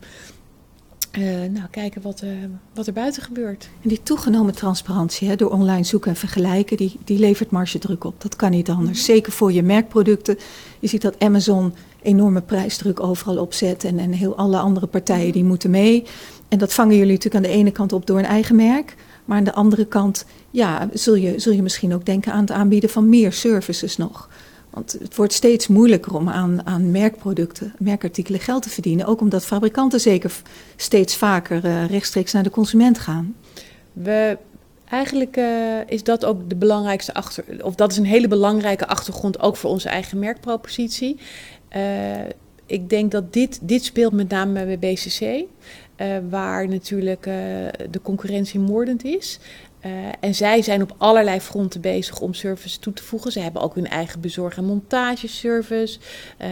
uh, nou, kijken wat, uh, wat er buiten gebeurt. En die toegenomen transparantie hè, door online zoeken en vergelijken, die, die levert margedruk op. Dat kan niet anders. Mhm. Zeker voor je merkproducten. Je ziet dat Amazon enorme prijsdruk overal opzet en, en heel alle andere partijen die moeten mee. En dat vangen jullie natuurlijk aan de ene kant op door een eigen merk. Maar aan de andere kant ja, zul, je, zul je misschien ook denken aan het aanbieden van meer services nog. Want het wordt steeds moeilijker om aan, aan merkproducten, merkartikelen geld te verdienen. Ook omdat fabrikanten zeker steeds vaker uh, rechtstreeks naar de consument gaan. We, eigenlijk uh, is dat ook de belangrijkste achter, of dat is een hele belangrijke achtergrond ook voor onze eigen merkpropositie. Uh, ik denk dat dit, dit speelt met name bij BCC. Waar natuurlijk de concurrentie moordend is. Uh, en zij zijn op allerlei fronten bezig om services toe te voegen. Ze hebben ook hun eigen bezorg- en montageservice. Uh,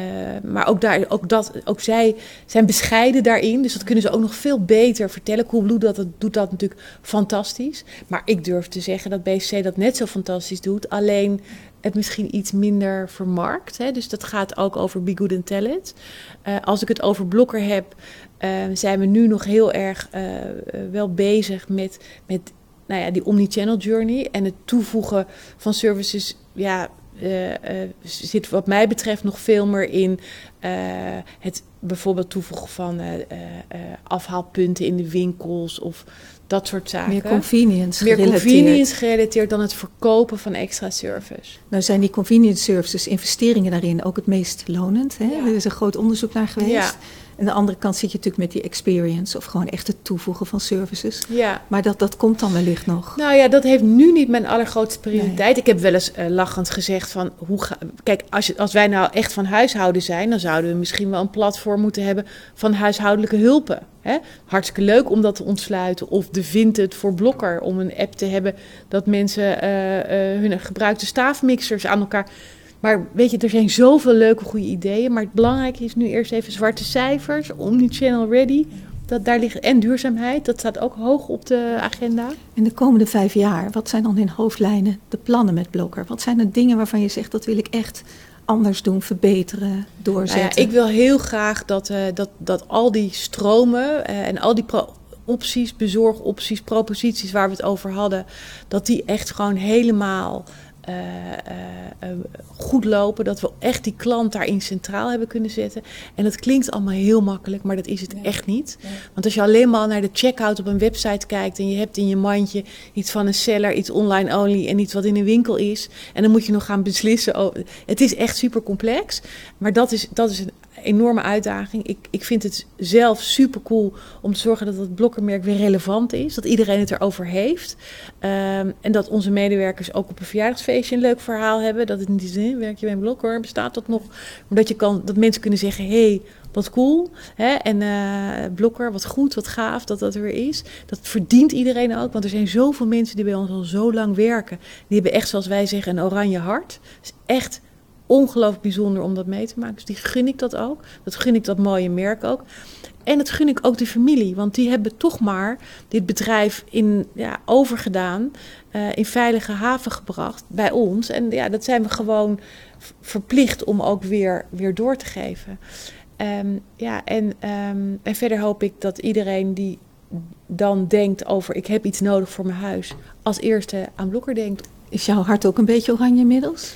maar ook, daar, ook, dat, ook zij zijn bescheiden daarin. Dus dat kunnen ze ook nog veel beter vertellen. Coolblue dat, doet dat natuurlijk fantastisch. Maar ik durf te zeggen dat BCC dat net zo fantastisch doet. Alleen het misschien iets minder vermarkt. Hè? Dus dat gaat ook over Be Good and Tell It. Uh, als ik het over Blokker heb, zijn we nu nog heel erg wel bezig met, met nou ja, die omni-channel journey en het toevoegen van services, ja, uh, uh, zit wat mij betreft nog veel meer in uh, het bijvoorbeeld toevoegen van afhaalpunten in de winkels of dat soort zaken. Meer convenience Meer convenience gerelateerd dan het verkopen van extra service. Nou zijn die convenience services, investeringen daarin ook het meest lonend. Hè? Ja. Er is een groot onderzoek naar geweest. Ja. En aan de andere kant zit je natuurlijk met die experience of gewoon echt het toevoegen van services. Ja. Maar dat, dat komt dan wellicht nog. Nou ja, dat heeft nu niet mijn allergrootste prioriteit. Ik heb wel eens uh, lachend gezegd van, hoe ga, kijk, als, je, als wij nou echt van huishouden zijn, dan zouden we misschien wel een platform moeten hebben van huishoudelijke hulpen. Hè? Hartstikke leuk om dat te ontsluiten. Of de Vinted voor Blokker, om een app te hebben dat mensen uh, uh, hun gebruikte staafmixers aan elkaar maar weet je, er zijn zoveel leuke goede ideeën. Maar het belangrijke is nu eerst even zwarte cijfers, omni-channel ready. Dat daar ligt, en duurzaamheid, dat staat ook hoog op de agenda. In de komende vijf jaar, wat zijn dan in hoofdlijnen de plannen met Blokker? Wat zijn de dingen waarvan je zegt, dat wil ik echt anders doen, verbeteren, doorzetten? Nou ja, ik wil heel graag dat, uh, dat, dat al die stromen uh, en al die opties, bezorgopties, proposities waar we het over hadden, dat die echt gewoon helemaal goed lopen. Dat we echt die klant daarin centraal hebben kunnen zetten. En dat klinkt allemaal heel makkelijk, maar dat is het echt niet. Want als je alleen maar naar de checkout op een website kijkt en je hebt in je mandje iets van een seller, iets online only en iets wat in een winkel is. En dan moet je nog gaan beslissen. Over, het is echt super complex. Maar dat is, dat is een enorme uitdaging. Ik, ik vind het zelf super cool om te zorgen dat het blokkermerk weer relevant is. Dat iedereen het erover heeft. Um, en dat onze medewerkers ook op een verjaardagsfeestje een leuk verhaal hebben. Dat het niet is, werk je bij een blokker, bestaat dat nog? Maar dat, je kan, dat mensen kunnen zeggen, hey, wat cool. Hè? En uh, blokker, wat goed, wat gaaf dat dat er weer is. Dat verdient iedereen ook, want er zijn zoveel mensen die bij ons al zo lang werken. Die hebben echt, zoals wij zeggen, een oranje hart. Echt ongelooflijk bijzonder om dat mee te maken. Dus die gun ik dat ook. Dat gun ik dat mooie merk ook. En dat gun ik ook de familie, want die hebben toch maar dit bedrijf in, ja, overgedaan, uh, in veilige haven gebracht bij ons. En ja, dat zijn we gewoon verplicht om ook weer, weer door te geven. Um, ja, en, um, en verder hoop ik dat iedereen die dan denkt over ik heb iets nodig voor mijn huis, als eerste aan Blokker denkt. Is jouw hart ook een beetje oranje inmiddels?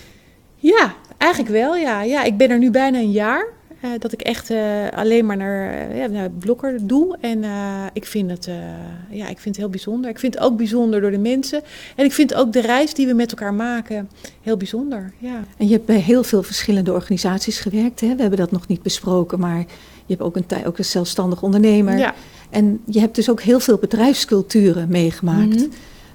Ja, eigenlijk wel. Ja. ja, ik ben er nu bijna een jaar. Uh, dat ik echt uh, alleen maar naar, uh, ja, naar Blokker doe. En ik, vind het, ja, ik vind het heel bijzonder. Ik vind het ook bijzonder door de mensen. En ik vind ook de reis die we met elkaar maken heel bijzonder. Ja. En je hebt bij heel veel verschillende organisaties gewerkt. Hè? We hebben dat nog niet besproken, maar je hebt ook een, ook een zelfstandig ondernemer. Ja. En je hebt dus ook heel veel bedrijfsculturen meegemaakt. Mm -hmm.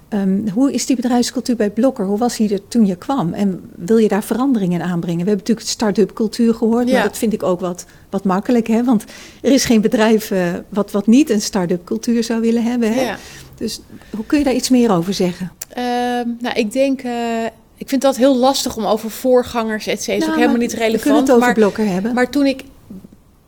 Ehm, hoe is die bedrijfscultuur bij Blokker? Hoe was die er toen je kwam? En wil je daar veranderingen in aanbrengen? We hebben natuurlijk start-up cultuur gehoord, Ja. maar dat vind ik ook wat, wat makkelijk. Hè? Want er is geen bedrijf eh, wat, wat niet een start-up cultuur zou willen hebben. Hè? Ja. Dus hoe kun je daar iets meer over zeggen? Ehm, nou, ik denk, eh, ik vind dat heel lastig om over voorgangers, et cetera, is ook Nou, helemaal maar niet We kunnen relevant. het over maar, Blokker hebben. maar toen ik,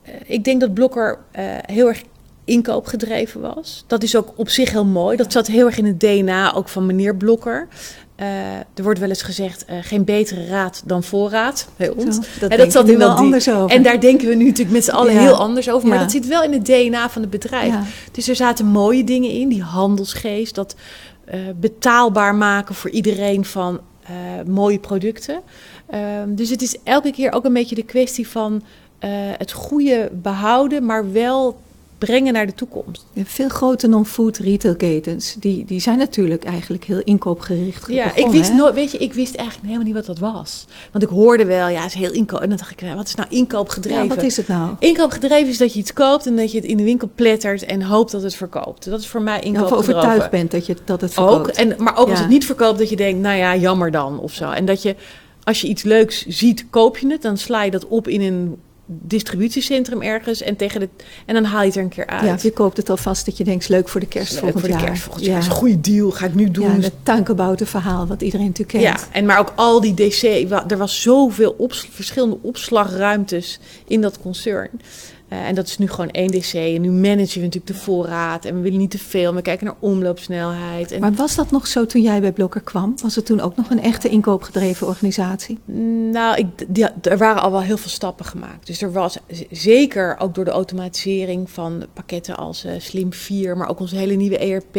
eh, ik denk dat Blokker heel erg inkoopgedreven was. Dat is ook op zich heel mooi. Dat zat heel erg in het DNA ook van meneer Blokker. Eh, er wordt wel eens gezegd, eh, geen betere raad dan voorraad bij ons. Zo, dat En denk zat nu in wel dat anders over. En daar denken we nu natuurlijk met z'n allen Ja. heel anders over. Maar Ja. dat zit wel in het DNA van het bedrijf. Ja. Dus er zaten mooie dingen in, die handelsgeest, dat eh, betaalbaar maken voor iedereen van mooie producten. Ehm, dus het is elke keer ook een beetje de kwestie van het goede behouden, maar wel brengen naar de toekomst. Veel grote non-food retailketens, die, die zijn natuurlijk eigenlijk heel inkoopgericht Ja, ik wist nooit, weet je, ik wist eigenlijk helemaal niet wat dat was. Want ik hoorde wel, ja, het is heel inkoop. En dan dacht ik, wat is nou inkoopgedreven? Ja, wat is het nou? Inkoopgedreven is dat je iets koopt en dat je het in de winkel plettert en hoopt dat het verkoopt. Dat is voor mij Ja, of inkoopgedreven. overtuigd bent dat, je, dat het Ook, verkoopt. en, maar ook als het niet verkoopt, dat je denkt, nou ja, jammer dan of zo. En dat je, als je iets leuks ziet, koop je het. Dan sla je dat op in een distributiecentrum ergens en, tegen de, en dan haal je het er een keer uit. Ja, je koopt het alvast dat je denkt, leuk voor de kerst Leuk volgend voor de jaar. kerst volgend ja. jaar. is een goede deal, ga ik nu doen. Ja, het tuinkebouwte verhaal wat iedereen natuurlijk ja, kent. en maar ook al die DC, er was zoveel ops- verschillende opslagruimtes in dat concern. Eh, en dat is nu gewoon één DC. En nu managen we natuurlijk de voorraad. En we willen niet te veel. We kijken naar omloopsnelheid. En Maar was dat nog zo toen jij bij Blokker kwam? Was het toen ook nog een echte inkoopgedreven organisatie? Nou, ik, die, er waren al wel heel veel stappen gemaakt. Dus er was zeker ook door de automatisering van pakketten als eh, Slim 4, maar ook onze hele nieuwe ERP.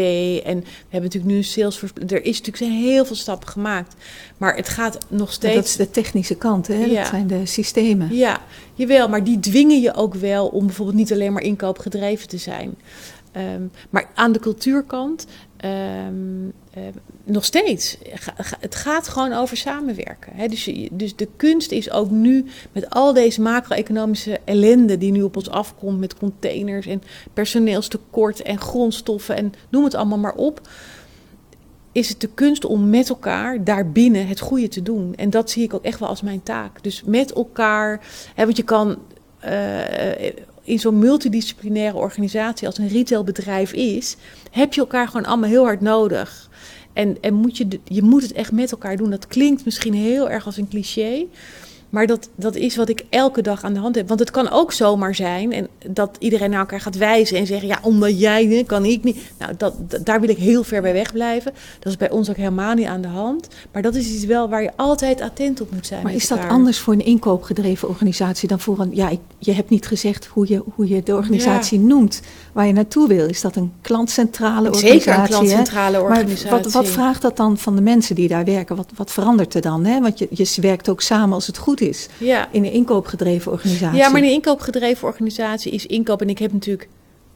En we hebben natuurlijk nu een Salesforce. Er is natuurlijk zijn heel veel stappen gemaakt. Maar het gaat nog steeds. Dat is de technische kant, hè? Ja. Dat zijn de systemen. Ja, jawel, maar die dwingen je ook wel om bijvoorbeeld niet alleen maar inkoopgedreven te zijn. Ehm, maar aan de cultuurkant ehm, eh, nog steeds. Het gaat gewoon over samenwerken. Hè? Dus, dus de kunst is ook nu met al deze macro-economische ellende die nu op ons afkomt met containers en personeelstekort en grondstoffen en noem het allemaal maar op. Is het de kunst om met elkaar daarbinnen het goede te doen? En dat zie ik ook echt wel als mijn taak. Dus met elkaar, hè, want je kan eh, in zo'n multidisciplinaire organisatie als een retailbedrijf is, heb je elkaar gewoon allemaal heel hard nodig. En, en moet je, je moet het echt met elkaar doen. Dat klinkt misschien heel erg als een cliché. Maar dat, dat is wat ik elke dag aan de hand heb. Want het kan ook zomaar zijn en dat iedereen naar elkaar gaat wijzen en zeggen: Ja, omdat jij kan ik niet. Nou, dat, dat- daar wil ik heel ver bij wegblijven. Dat is bij ons ook helemaal niet aan de hand. Maar dat is iets wel waar je altijd attent op moet zijn. Maar is dat elkaar. anders voor een inkoopgedreven organisatie dan voor een... Ja, ik- je hebt niet gezegd hoe je, hoe je de organisatie noemt, waar je naartoe wil. Is dat een klantcentrale organisatie? Zeker een hè? klantcentrale Maar organisatie. wat, wat vraagt dat dan van de mensen die daar werken? Wat, wat verandert er dan? Hè? Want je, je werkt ook samen als het goed is Ja. in een inkoopgedreven organisatie. Ja, maar een inkoopgedreven organisatie is inkoop. En ik heb natuurlijk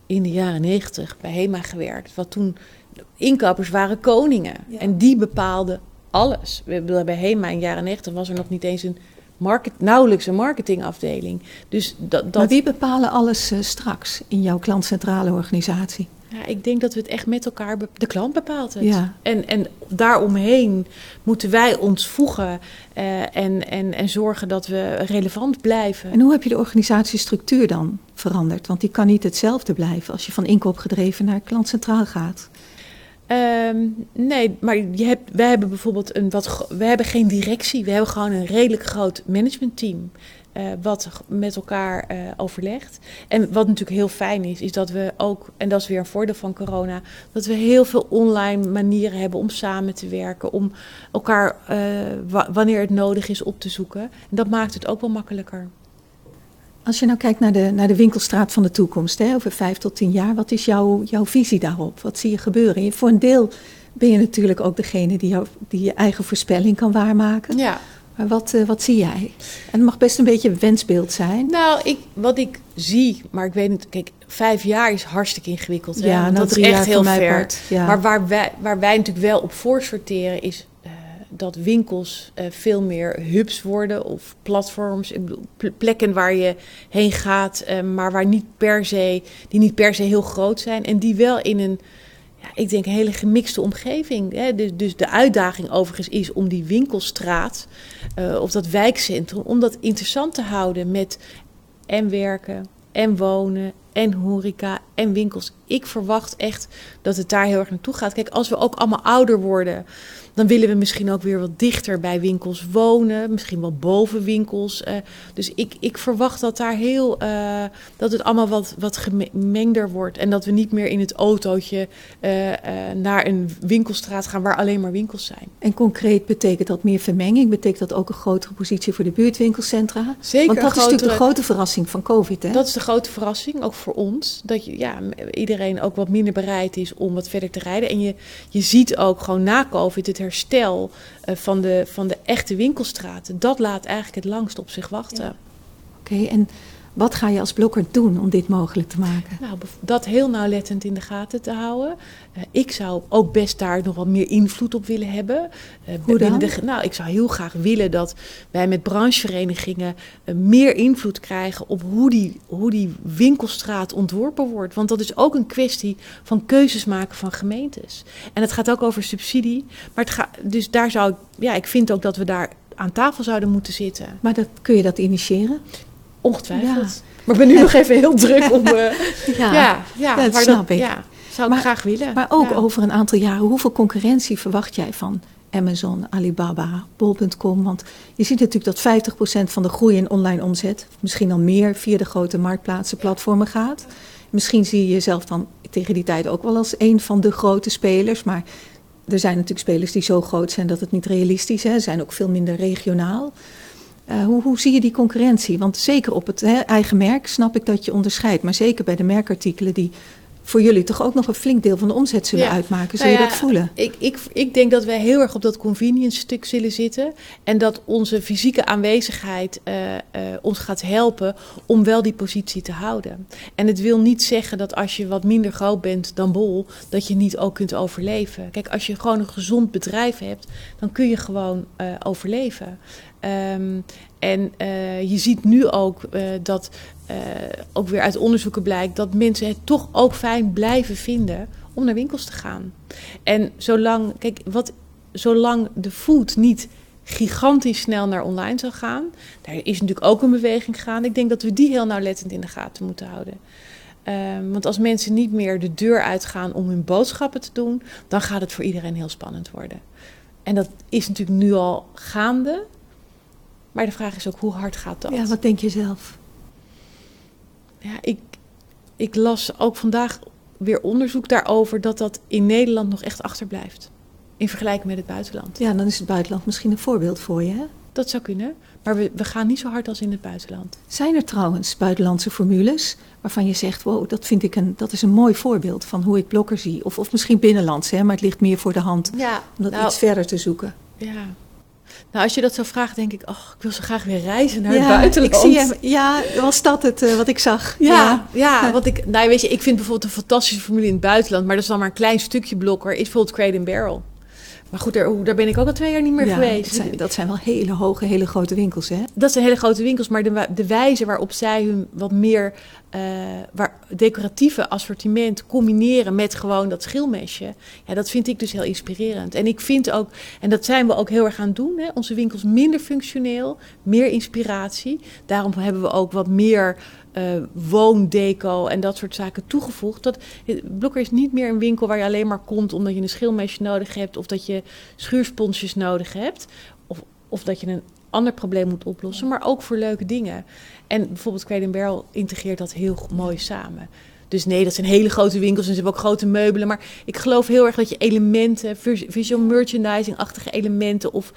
in de jaren negentig bij HEMA gewerkt. Wat toen inkopers waren koningen. Ja. En die bepaalden alles. We bij HEMA in de jaren negentig was er nog niet eens een market, nauwelijks een marketingafdeling. Dus dat, Maar dat wie bepalen alles eh, straks in jouw klantcentrale organisatie? Ja, ik denk dat we het echt met elkaar... De klant bepaalt het. Ja. En, en daaromheen moeten wij ons voegen eh, en, en, en zorgen dat we relevant blijven. En hoe heb je de organisatiestructuur dan veranderd? Want die kan niet hetzelfde blijven als je van inkoopgedreven naar klantcentraal gaat. Ehm, nee, maar je hebt, wij hebben bijvoorbeeld een wat. We hebben geen directie. We hebben gewoon een redelijk groot managementteam. Eh wat met elkaar eh, overlegt. En wat natuurlijk heel fijn is, is dat we ook, en dat is weer een voordeel van corona, dat we heel veel online manieren hebben om samen te werken, om elkaar eh, wa- wanneer het nodig is op te zoeken. En dat maakt het ook wel makkelijker. Als je nou kijkt naar de, naar de winkelstraat van de toekomst, hè, over vijf tot tien jaar, wat is jouw, jouw visie daarop? Wat zie je gebeuren? Je- Voor een deel ben je natuurlijk ook degene die, jou, die je eigen voorspelling kan waarmaken. Ja. Maar wat, eh, wat zie jij? En het mag best een beetje een wensbeeld zijn. Nou, ik, wat ik zie, maar ik weet niet, kijk, vijf jaar is hartstikke ingewikkeld. Hè? Ja, nou, dat is echt heel ver. part, ja. Maar waar wij, waar wij natuurlijk wel op voor sorteren is eh, dat winkels eh, veel meer hubs worden of platforms, ik bedoel, ple- plekken waar je heen gaat, maar waar niet per se, die niet per se heel groot zijn en die wel in een ik denk een hele gemixte omgeving. Hè. Dus, dus de uitdaging overigens is om die winkelstraat uh, of dat wijkcentrum, om dat interessant te houden met en werken en wonen en horeca en winkels. Ik verwacht echt dat het daar heel erg naartoe gaat. Kijk, als we ook allemaal ouder worden, dan willen we misschien ook weer wat dichter bij winkels wonen, misschien wel boven winkels. Uh, dus ik, ik verwacht dat daar heel, uh, dat het allemaal wat, wat gemengder wordt. En dat we niet meer in het autootje uh, naar een winkelstraat gaan waar alleen maar winkels zijn. En concreet betekent dat meer vermenging? Betekent dat ook een grotere positie voor de buurtwinkelcentra? Zeker. Want dat is natuurlijk de grote verrassing van COVID. Hè? Dat is de grote verrassing, ook voor ons. Dat je, ja, iedereen ook wat minder bereid is om wat verder te rijden. En je, je ziet ook gewoon na COVID het herstel uh, van, de, van de echte winkelstraten. Dat laat eigenlijk het langst op zich wachten. Oké, en wat ga je als blokker doen om dit mogelijk te maken? Nou, dat heel nauwlettend in de gaten te houden. Uh, ik zou ook best daar nog wat meer invloed op willen hebben. Uh, Hoe dan? De, nou, ik zou heel graag willen dat wij met brancheverenigingen uh, meer invloed krijgen op hoe die, hoe die winkelstraat ontworpen wordt. Want dat is ook een kwestie van keuzes maken van gemeentes. En het gaat ook over subsidie. Maar het gaat, dus daar zou ik, ja, ik vind ook dat we daar aan tafel zouden moeten zitten. Maar dat, kun je dat initiëren? Ongetwijfeld. Ja. Maar ik ben nu nog even heel druk om. Uh, ja, ja, ja, dat snap ik. Ja, zou ik maar, graag willen. Maar ook over een aantal jaren, hoeveel concurrentie verwacht jij van Amazon, Alibaba, Bol.com? Want je ziet natuurlijk dat 50% van de groei in online omzet, misschien al meer, via de grote marktplaatsen, platformen gaat. Misschien zie je jezelf dan tegen die tijd ook wel als een van de grote spelers. Maar er zijn natuurlijk spelers die zo groot zijn dat het niet realistisch is. Ze zijn ook veel minder regionaal. Uh, hoe, hoe, zie je die concurrentie? Want zeker op het eigen merk snap ik dat je onderscheidt. Maar zeker bij de merkartikelen die voor jullie toch ook nog een flink deel van de omzet zullen ja. uitmaken. Zul je nou ja, dat voelen? Ik, ik, ik denk dat wij heel erg op dat convenience stuk zullen zitten. En dat onze fysieke aanwezigheid uh, uh, ons gaat helpen om wel die positie te houden. En het wil niet zeggen dat als je wat minder groot bent dan Bol, dat je niet ook kunt overleven. Kijk, als je gewoon een gezond bedrijf hebt, dan kun je gewoon uh, overleven. Um, en uh, je ziet nu ook uh, dat uh, ook weer uit onderzoeken blijkt dat mensen het toch ook fijn blijven vinden om naar winkels te gaan. En zolang, kijk, wat, zolang de food niet gigantisch snel naar online zal gaan, daar is natuurlijk ook een beweging gegaan. Ik denk dat we die heel nauwlettend in de gaten moeten houden. Um, want als mensen niet meer de deur uitgaan om hun boodschappen te doen, dan gaat het voor iedereen heel spannend worden. En dat is natuurlijk nu al gaande. Maar de vraag is ook hoe hard gaat dat? Ja, wat denk je zelf? Ja, ik, ik las ook vandaag weer onderzoek daarover dat dat in Nederland nog echt achterblijft. In vergelijking met het buitenland. Ja, dan is het buitenland misschien een voorbeeld voor je, hè? Dat zou kunnen, maar we, we gaan niet zo hard als in het buitenland. Zijn er trouwens buitenlandse formules waarvan je zegt: wow, dat vind ik een, dat is een mooi voorbeeld van hoe ik blokker zie? Of, of misschien binnenlands, hè, maar het ligt meer voor de hand ja, om dat nou, iets verder te zoeken. Ja, nou, als je dat zo vraagt, denk ik, oh, ik wil zo graag weer reizen naar ja, het buitenland. Ik zie hem, ja, was dat het uh, wat ik zag? Ja, ja, ja, want ik, nou weet je, ik vind bijvoorbeeld een fantastische formule in het buitenland, maar dat is dan maar een klein stukje blokker, is bijvoorbeeld Crate Barrel. Maar goed, daar, daar, ben ik ook al twee jaar niet meer ja, geweest. Dat zijn, dat zijn wel hele hoge, hele grote winkels, hè? Dat zijn hele grote winkels, maar de, de wijze waarop zij hun wat meer uh, waar, decoratieve assortiment combineren met gewoon dat schilmesje, ja, dat vind ik dus heel inspirerend. En ik vind ook, en dat zijn we ook heel erg aan het doen, hè, onze winkels minder functioneel, meer inspiratie. Daarom hebben we ook wat meer uh, woondeco en dat soort zaken toegevoegd. Dat, Blokker is niet meer een winkel waar je alleen maar komt omdat je een schilmesje nodig hebt of dat je schuursponsjes nodig hebt. Of, of dat je een ander probleem moet oplossen, maar ook voor leuke dingen. En bijvoorbeeld Barrel integreert dat heel mooi samen. Dus nee, dat zijn hele grote winkels en ze hebben ook grote meubelen. Maar ik geloof heel erg dat je elementen, visual merchandising-achtige elementen of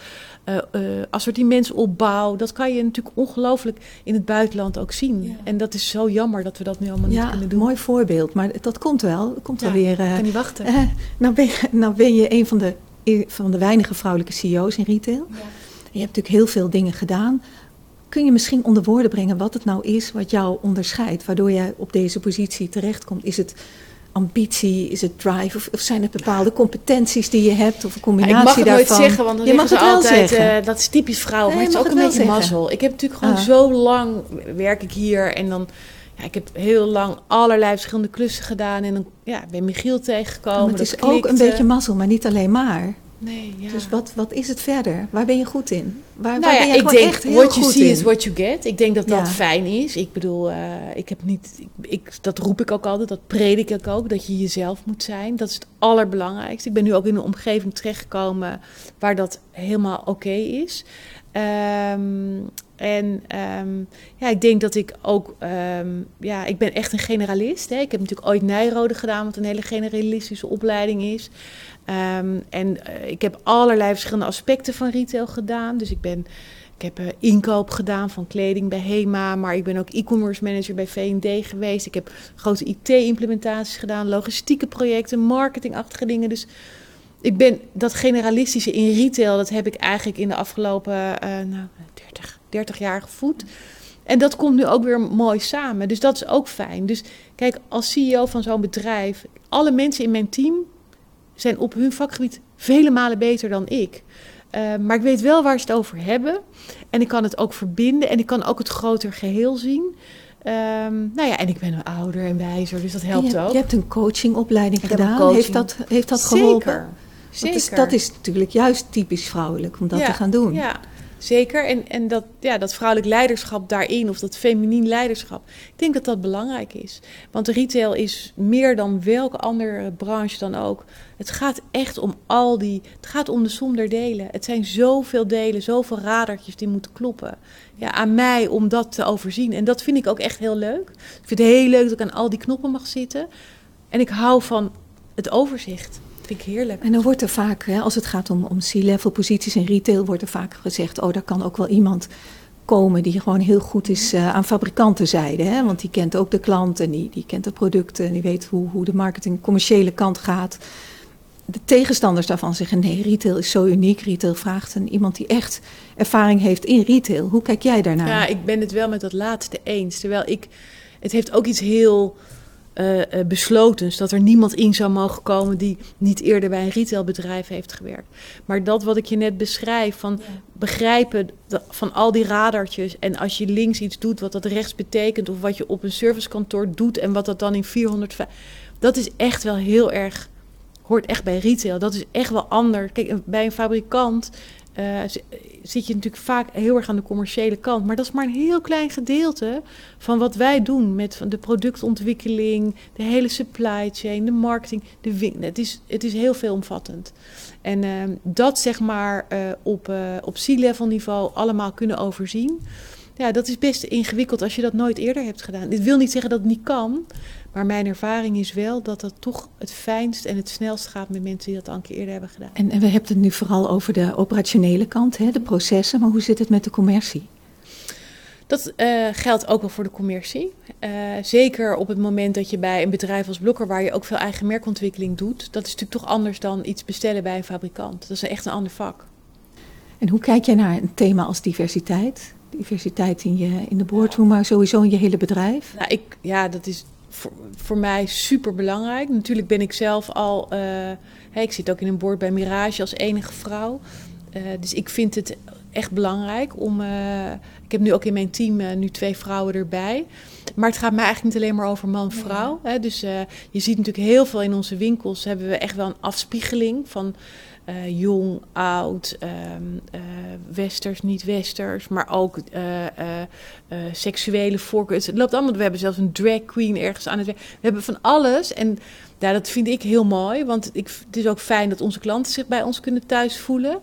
uh, uh, assortimentsopbouw, dat kan je natuurlijk ongelooflijk in het buitenland ook zien. Ja. En dat is zo jammer dat we dat nu allemaal ja, niet kunnen doen. mooi voorbeeld. Maar dat komt wel. Dat komt ja, wel weer. Ik kan niet wachten. Nou, ben je, nou ben je een van de, van de weinige vrouwelijke CEO's in retail. Ja. Je hebt natuurlijk heel veel dingen gedaan. Kun je misschien onder woorden brengen wat het nou is wat jou onderscheidt, waardoor jij op deze positie terechtkomt? Is het ambitie, is het drive of, of zijn het bepaalde competenties die je hebt of een combinatie ja, ik mag het daarvan? nooit zeggen, want dan je mag het wel altijd, zeggen. uh, dat is typisch vrouw, Nee, maar het is ook een beetje zeggen. mazzel. Ik heb natuurlijk gewoon Ah. zo lang werk ik hier en dan ja, ik heb heel lang allerlei verschillende klussen gedaan. En dan ja, ben Michiel tegengekomen. Maar het is ook een beetje mazzel, maar niet alleen maar. Nee, ja. Dus wat, wat is het verder? Waar ben je goed in? Waar, nou waar ja, ben je ik denk, echt heel what you goed see in? is what you get. Ik denk dat dat Ja. fijn is. Ik bedoel, eh, ik heb niet, ik, ik, dat roep ik ook altijd, dat predik ik ook, dat je jezelf moet zijn. Dat is het allerbelangrijkste. Ik ben nu ook in een omgeving terechtgekomen waar dat helemaal oké is. Ehm, en ehm, ja, ik denk dat ik ook, ehm, ja, ik ben echt een generalist. Hè. Ik heb natuurlijk ooit Nijrode gedaan, wat een hele generalistische opleiding is. En eh, ik heb allerlei verschillende aspecten van retail gedaan. Dus ik ben, ik heb eh, inkoop gedaan van kleding bij Hema, maar ik ben ook e-commerce manager bij V&D geweest. Ik heb grote IT-implementaties gedaan, logistieke projecten, marketingachtige dingen. Dus ik ben dat generalistische in retail, dat heb ik eigenlijk in de afgelopen eh, nou, 30, 30 jaar gevoed. En dat komt nu ook weer mooi samen. Dus dat is ook fijn. Dus kijk, als CEO van zo'n bedrijf, alle mensen in mijn team zijn op hun vakgebied vele malen beter dan ik. Uh, maar ik weet wel waar ze het over hebben. En ik kan het ook verbinden. En ik kan ook het groter geheel zien. Um, nou ja, en ik ben ouder en wijzer, dus dat helpt je, ook. Je hebt een coachingopleiding Ik heb een gedaan. coaching. Heeft dat, heeft dat geholpen? Zeker. Zeker. dat is natuurlijk juist typisch vrouwelijk om dat Ja, te gaan doen. Ja, zeker. En, en dat, ja, dat vrouwelijk leiderschap daarin, of dat feminien leiderschap, ik denk dat dat belangrijk is. Want retail is meer dan welke andere branche dan ook. Het gaat echt om al die, het gaat om de som der delen. Het zijn zoveel delen, zoveel radertjes die moeten kloppen. Ja, aan mij om dat te overzien. En dat vind ik ook echt heel leuk. Ik vind het heel leuk dat ik aan al die knoppen mag zitten. En ik hou van het overzicht. Vind ik heerlijk. En dan wordt er vaak, hè, als het gaat om, om C-level posities in retail, wordt er vaak gezegd: oh, daar kan ook wel iemand komen die gewoon heel goed is uh, aan fabrikantenzijde. Hè? Want die kent ook de klant en die, die kent de producten en die weet hoe, hoe de marketing commerciële kant gaat. De tegenstanders daarvan zeggen: nee, retail is zo uniek. Retail vraagt een, iemand die echt ervaring heeft in retail. Hoe kijk jij daarnaar? Ja, ik ben het wel met dat laatste eens. Terwijl ik, het heeft ook iets heel uh, beslotens. Dat er niemand in zou mogen komen die niet eerder bij een retailbedrijf heeft gewerkt. Maar dat wat ik je net beschrijf, van ja. begrijpen van al die radartjes. En als je links iets doet wat dat rechts betekent. Of wat je op een servicekantoor doet en wat dat dan in 405. Dat is echt wel heel erg, hoort echt bij retail. Dat is echt wel anders. Kijk, bij een fabrikant uh, zit je natuurlijk vaak heel erg aan de commerciële kant. Maar dat is maar een heel klein gedeelte van wat wij doen met de productontwikkeling, de hele supply chain, de marketing, de. Het is, het is heel veelomvattend. En uh, dat zeg maar uh, op, op C-level niveau allemaal kunnen overzien. Ja, dat is best ingewikkeld als je dat nooit eerder hebt gedaan. Dit wil niet zeggen dat het niet kan. Maar mijn ervaring is wel dat dat toch het fijnst en het snelst gaat met mensen die dat al een keer eerder hebben gedaan. En, en we hebben het nu vooral over de operationele kant, hè, de processen. Maar hoe zit het met de commercie? Dat uh, geldt ook wel voor de commercie. Uh, zeker op het moment dat je bij een bedrijf als Blokker, waar je ook veel eigen merkontwikkeling doet, dat is natuurlijk toch anders dan iets bestellen bij een fabrikant. Dat is echt een ander vak. En hoe kijk jij naar een thema als diversiteit? Diversiteit in, je, in de boardroom, maar sowieso in je hele bedrijf? Nou, ik, ja, dat is voor, voor mij super belangrijk. Natuurlijk ben ik zelf al. Uh, hey, ik zit ook in een board bij Mirage als enige vrouw. Uh, dus ik vind het echt belangrijk om. Uh, ik heb nu ook in mijn team nu twee vrouwen erbij. Maar het gaat mij eigenlijk niet alleen maar over man-vrouw. Ja. Dus je ziet natuurlijk heel veel in onze winkels. Hebben we echt wel een afspiegeling van. Uh, jong, oud, um, uh, westers, niet-westers, maar ook uh, seksuele voorkeur. Het loopt allemaal. We hebben zelfs een drag queen ergens aan het werk. We hebben van alles. En ja, dat vind ik heel mooi, want ik, het is ook fijn dat onze klanten zich bij ons kunnen thuis voelen.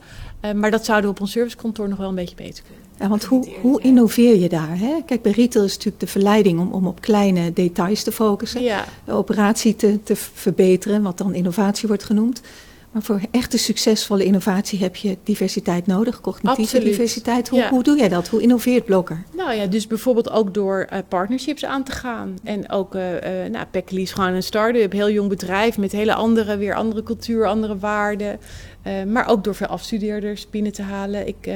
maar dat zouden we op ons servicekantoor nog wel een beetje beter kunnen. Ja, want hoe, hoe innoveer je daar? Hè? Kijk, bij retail is natuurlijk de verleiding om, om op kleine details te focussen. Ja. De operatie te, te verbeteren, wat dan innovatie wordt genoemd. Maar voor echte succesvolle innovatie heb je diversiteit nodig, cognitieve Absoluut. diversiteit. Hoe, Ja. hoe doe jij dat? Hoe innoveert Blokker? Nou ja, dus bijvoorbeeld ook door eh, partnerships aan te gaan. En ook, eh eh nou, Pekkelie is gewoon een start-up, heel jong bedrijf met hele andere, weer andere cultuur, andere waarden. Maar ook door veel afstudeerders binnen te halen. Ik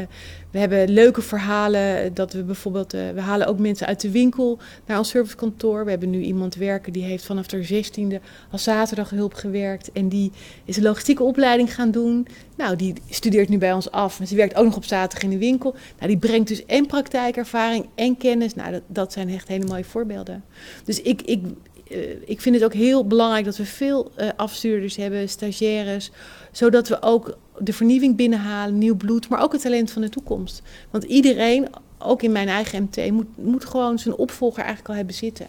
we hebben leuke verhalen. Dat we bijvoorbeeld, uh, we halen ook mensen uit de winkel naar ons servicekantoor. We hebben nu iemand werken die heeft vanaf de 16e als zaterdaghulp gewerkt. En die is een logistieke opleiding gaan doen. Nou, die studeert nu bij ons af. Maar ze werkt ook nog op zaterdag in de winkel. Nou, die brengt dus en praktijkervaring en kennis. Nou, dat, dat zijn echt hele mooie voorbeelden. Dus ik, ik, uh, ik vind het ook heel belangrijk dat we veel afstuurders hebben, stagiaires. Zodat we ook de vernieuwing binnenhalen, nieuw bloed, maar ook het talent van de toekomst. Want iedereen, ook in mijn eigen MT, moet, moet gewoon zijn opvolger eigenlijk al hebben zitten.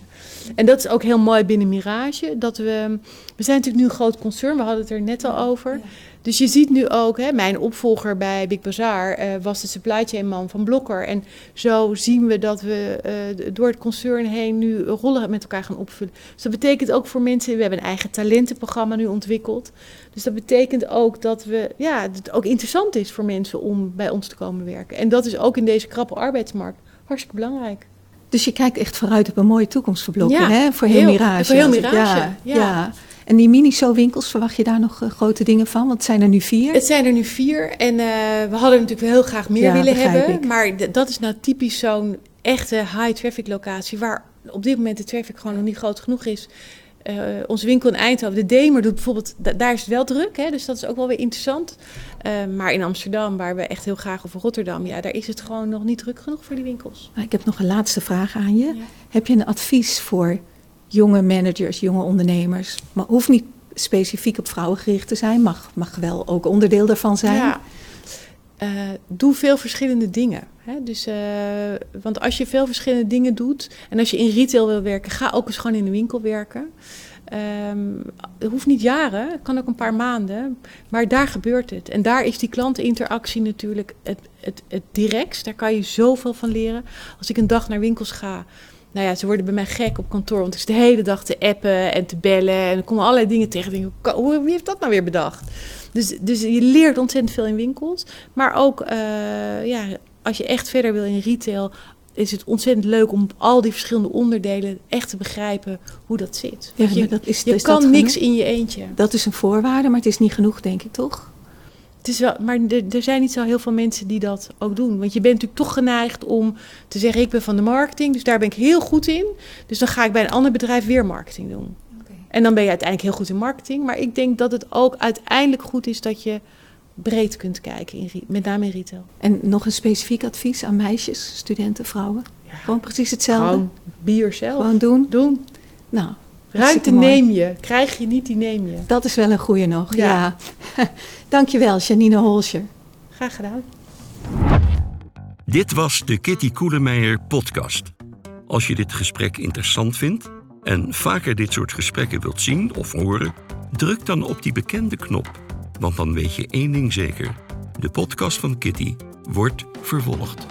En dat is ook heel mooi binnen Mirage. Dat we, we zijn natuurlijk nu een groot concern, we hadden het er net al over. Dus je ziet nu ook, hè, mijn opvolger bij Big Bazaar uh, was de supply chain man van Blokker. En zo zien we dat we uh, door het concern heen nu rollen met elkaar gaan opvullen. Dus dat betekent ook voor mensen, we hebben een eigen talentenprogramma nu ontwikkeld. Dus dat betekent ook dat we, ja, het ook interessant is voor mensen om bij ons te komen werken. En dat is ook in deze krappe arbeidsmarkt hartstikke belangrijk. Dus je kijkt echt vooruit op een mooie toekomst voor Blokker, ja, hè? Voor heel, heel Mirage. Voor heel Mirage, ja. ja. ja. En die Miniso-winkels, verwacht je daar nog uh, grote dingen van? Want het zijn er nu vier. Het zijn er nu vier. En uh, we hadden natuurlijk heel graag meer Ja, willen hebben. ik. Maar dat is nou typisch zo'n echte high-traffic locatie... waar op dit moment de traffic gewoon nog niet groot genoeg is. Eh, onze winkel in Eindhoven, de Demer doet bijvoorbeeld... da- daar is het wel druk, hè, dus dat is ook wel weer interessant. Eh, maar in Amsterdam, waar we echt heel graag... of Rotterdam, ja, daar is het gewoon nog niet druk genoeg voor die winkels. Ik heb nog een laatste vraag aan je. Ja. Heb je een advies voor jonge managers, jonge ondernemers? Maar hoeft niet specifiek op vrouwen gericht te zijn. Mag, mag wel ook onderdeel daarvan zijn. Ja. Eh, doe veel verschillende dingen. Hè? Dus, eh, want als je veel verschillende dingen doet en als je in retail wil werken, ga ook eens gewoon in de winkel werken. Ehm, het hoeft niet jaren, het kan ook een paar maanden, maar daar gebeurt het. En daar is die klanteninteractie natuurlijk het, het, het directst. Daar kan je zoveel van leren. Als ik een dag naar winkels ga, nou ja, ze worden bij mij gek op kantoor, want ik zit de hele dag te appen en te bellen en er komen allerlei dingen tegen. Ik denk, hoe- wie heeft dat nou weer bedacht? Dus, dus je leert ontzettend veel in winkels. Maar ook, eh, ja, als je echt verder wil in retail, is het ontzettend leuk om al die verschillende onderdelen echt te begrijpen hoe dat zit. Ja, je dat is, je is kan dat niks genoeg? in je eentje. Dat is een voorwaarde, maar het is niet genoeg, denk ik toch? Is wel, maar er, zijn niet zo heel veel mensen die dat ook doen. Want je bent natuurlijk toch geneigd om te zeggen: ik ben van de marketing, dus daar ben ik heel goed in. Dus dan ga ik bij een ander bedrijf weer marketing doen. En dan ben je uiteindelijk heel goed in marketing. Maar ik denk dat het ook uiteindelijk goed is dat je breed kunt kijken, in, met name in retail. En nog een specifiek advies aan meisjes, studenten, vrouwen? Ja. Gewoon precies hetzelfde? Gewoon be yourself. Gewoon doen? doen. Nou, Ruimte neem je. Krijg je niet, die neem je. Dat is wel een goeie nog, ja. Ja. Dankjewel, Janine Holscher. Graag gedaan. Dit was de Kitty Koelemeijer podcast. Als je dit gesprek interessant vindt en vaker dit soort gesprekken wilt zien of horen, druk dan op die bekende knop. Want dan weet je één ding zeker: de podcast van Kitty wordt vervolgd.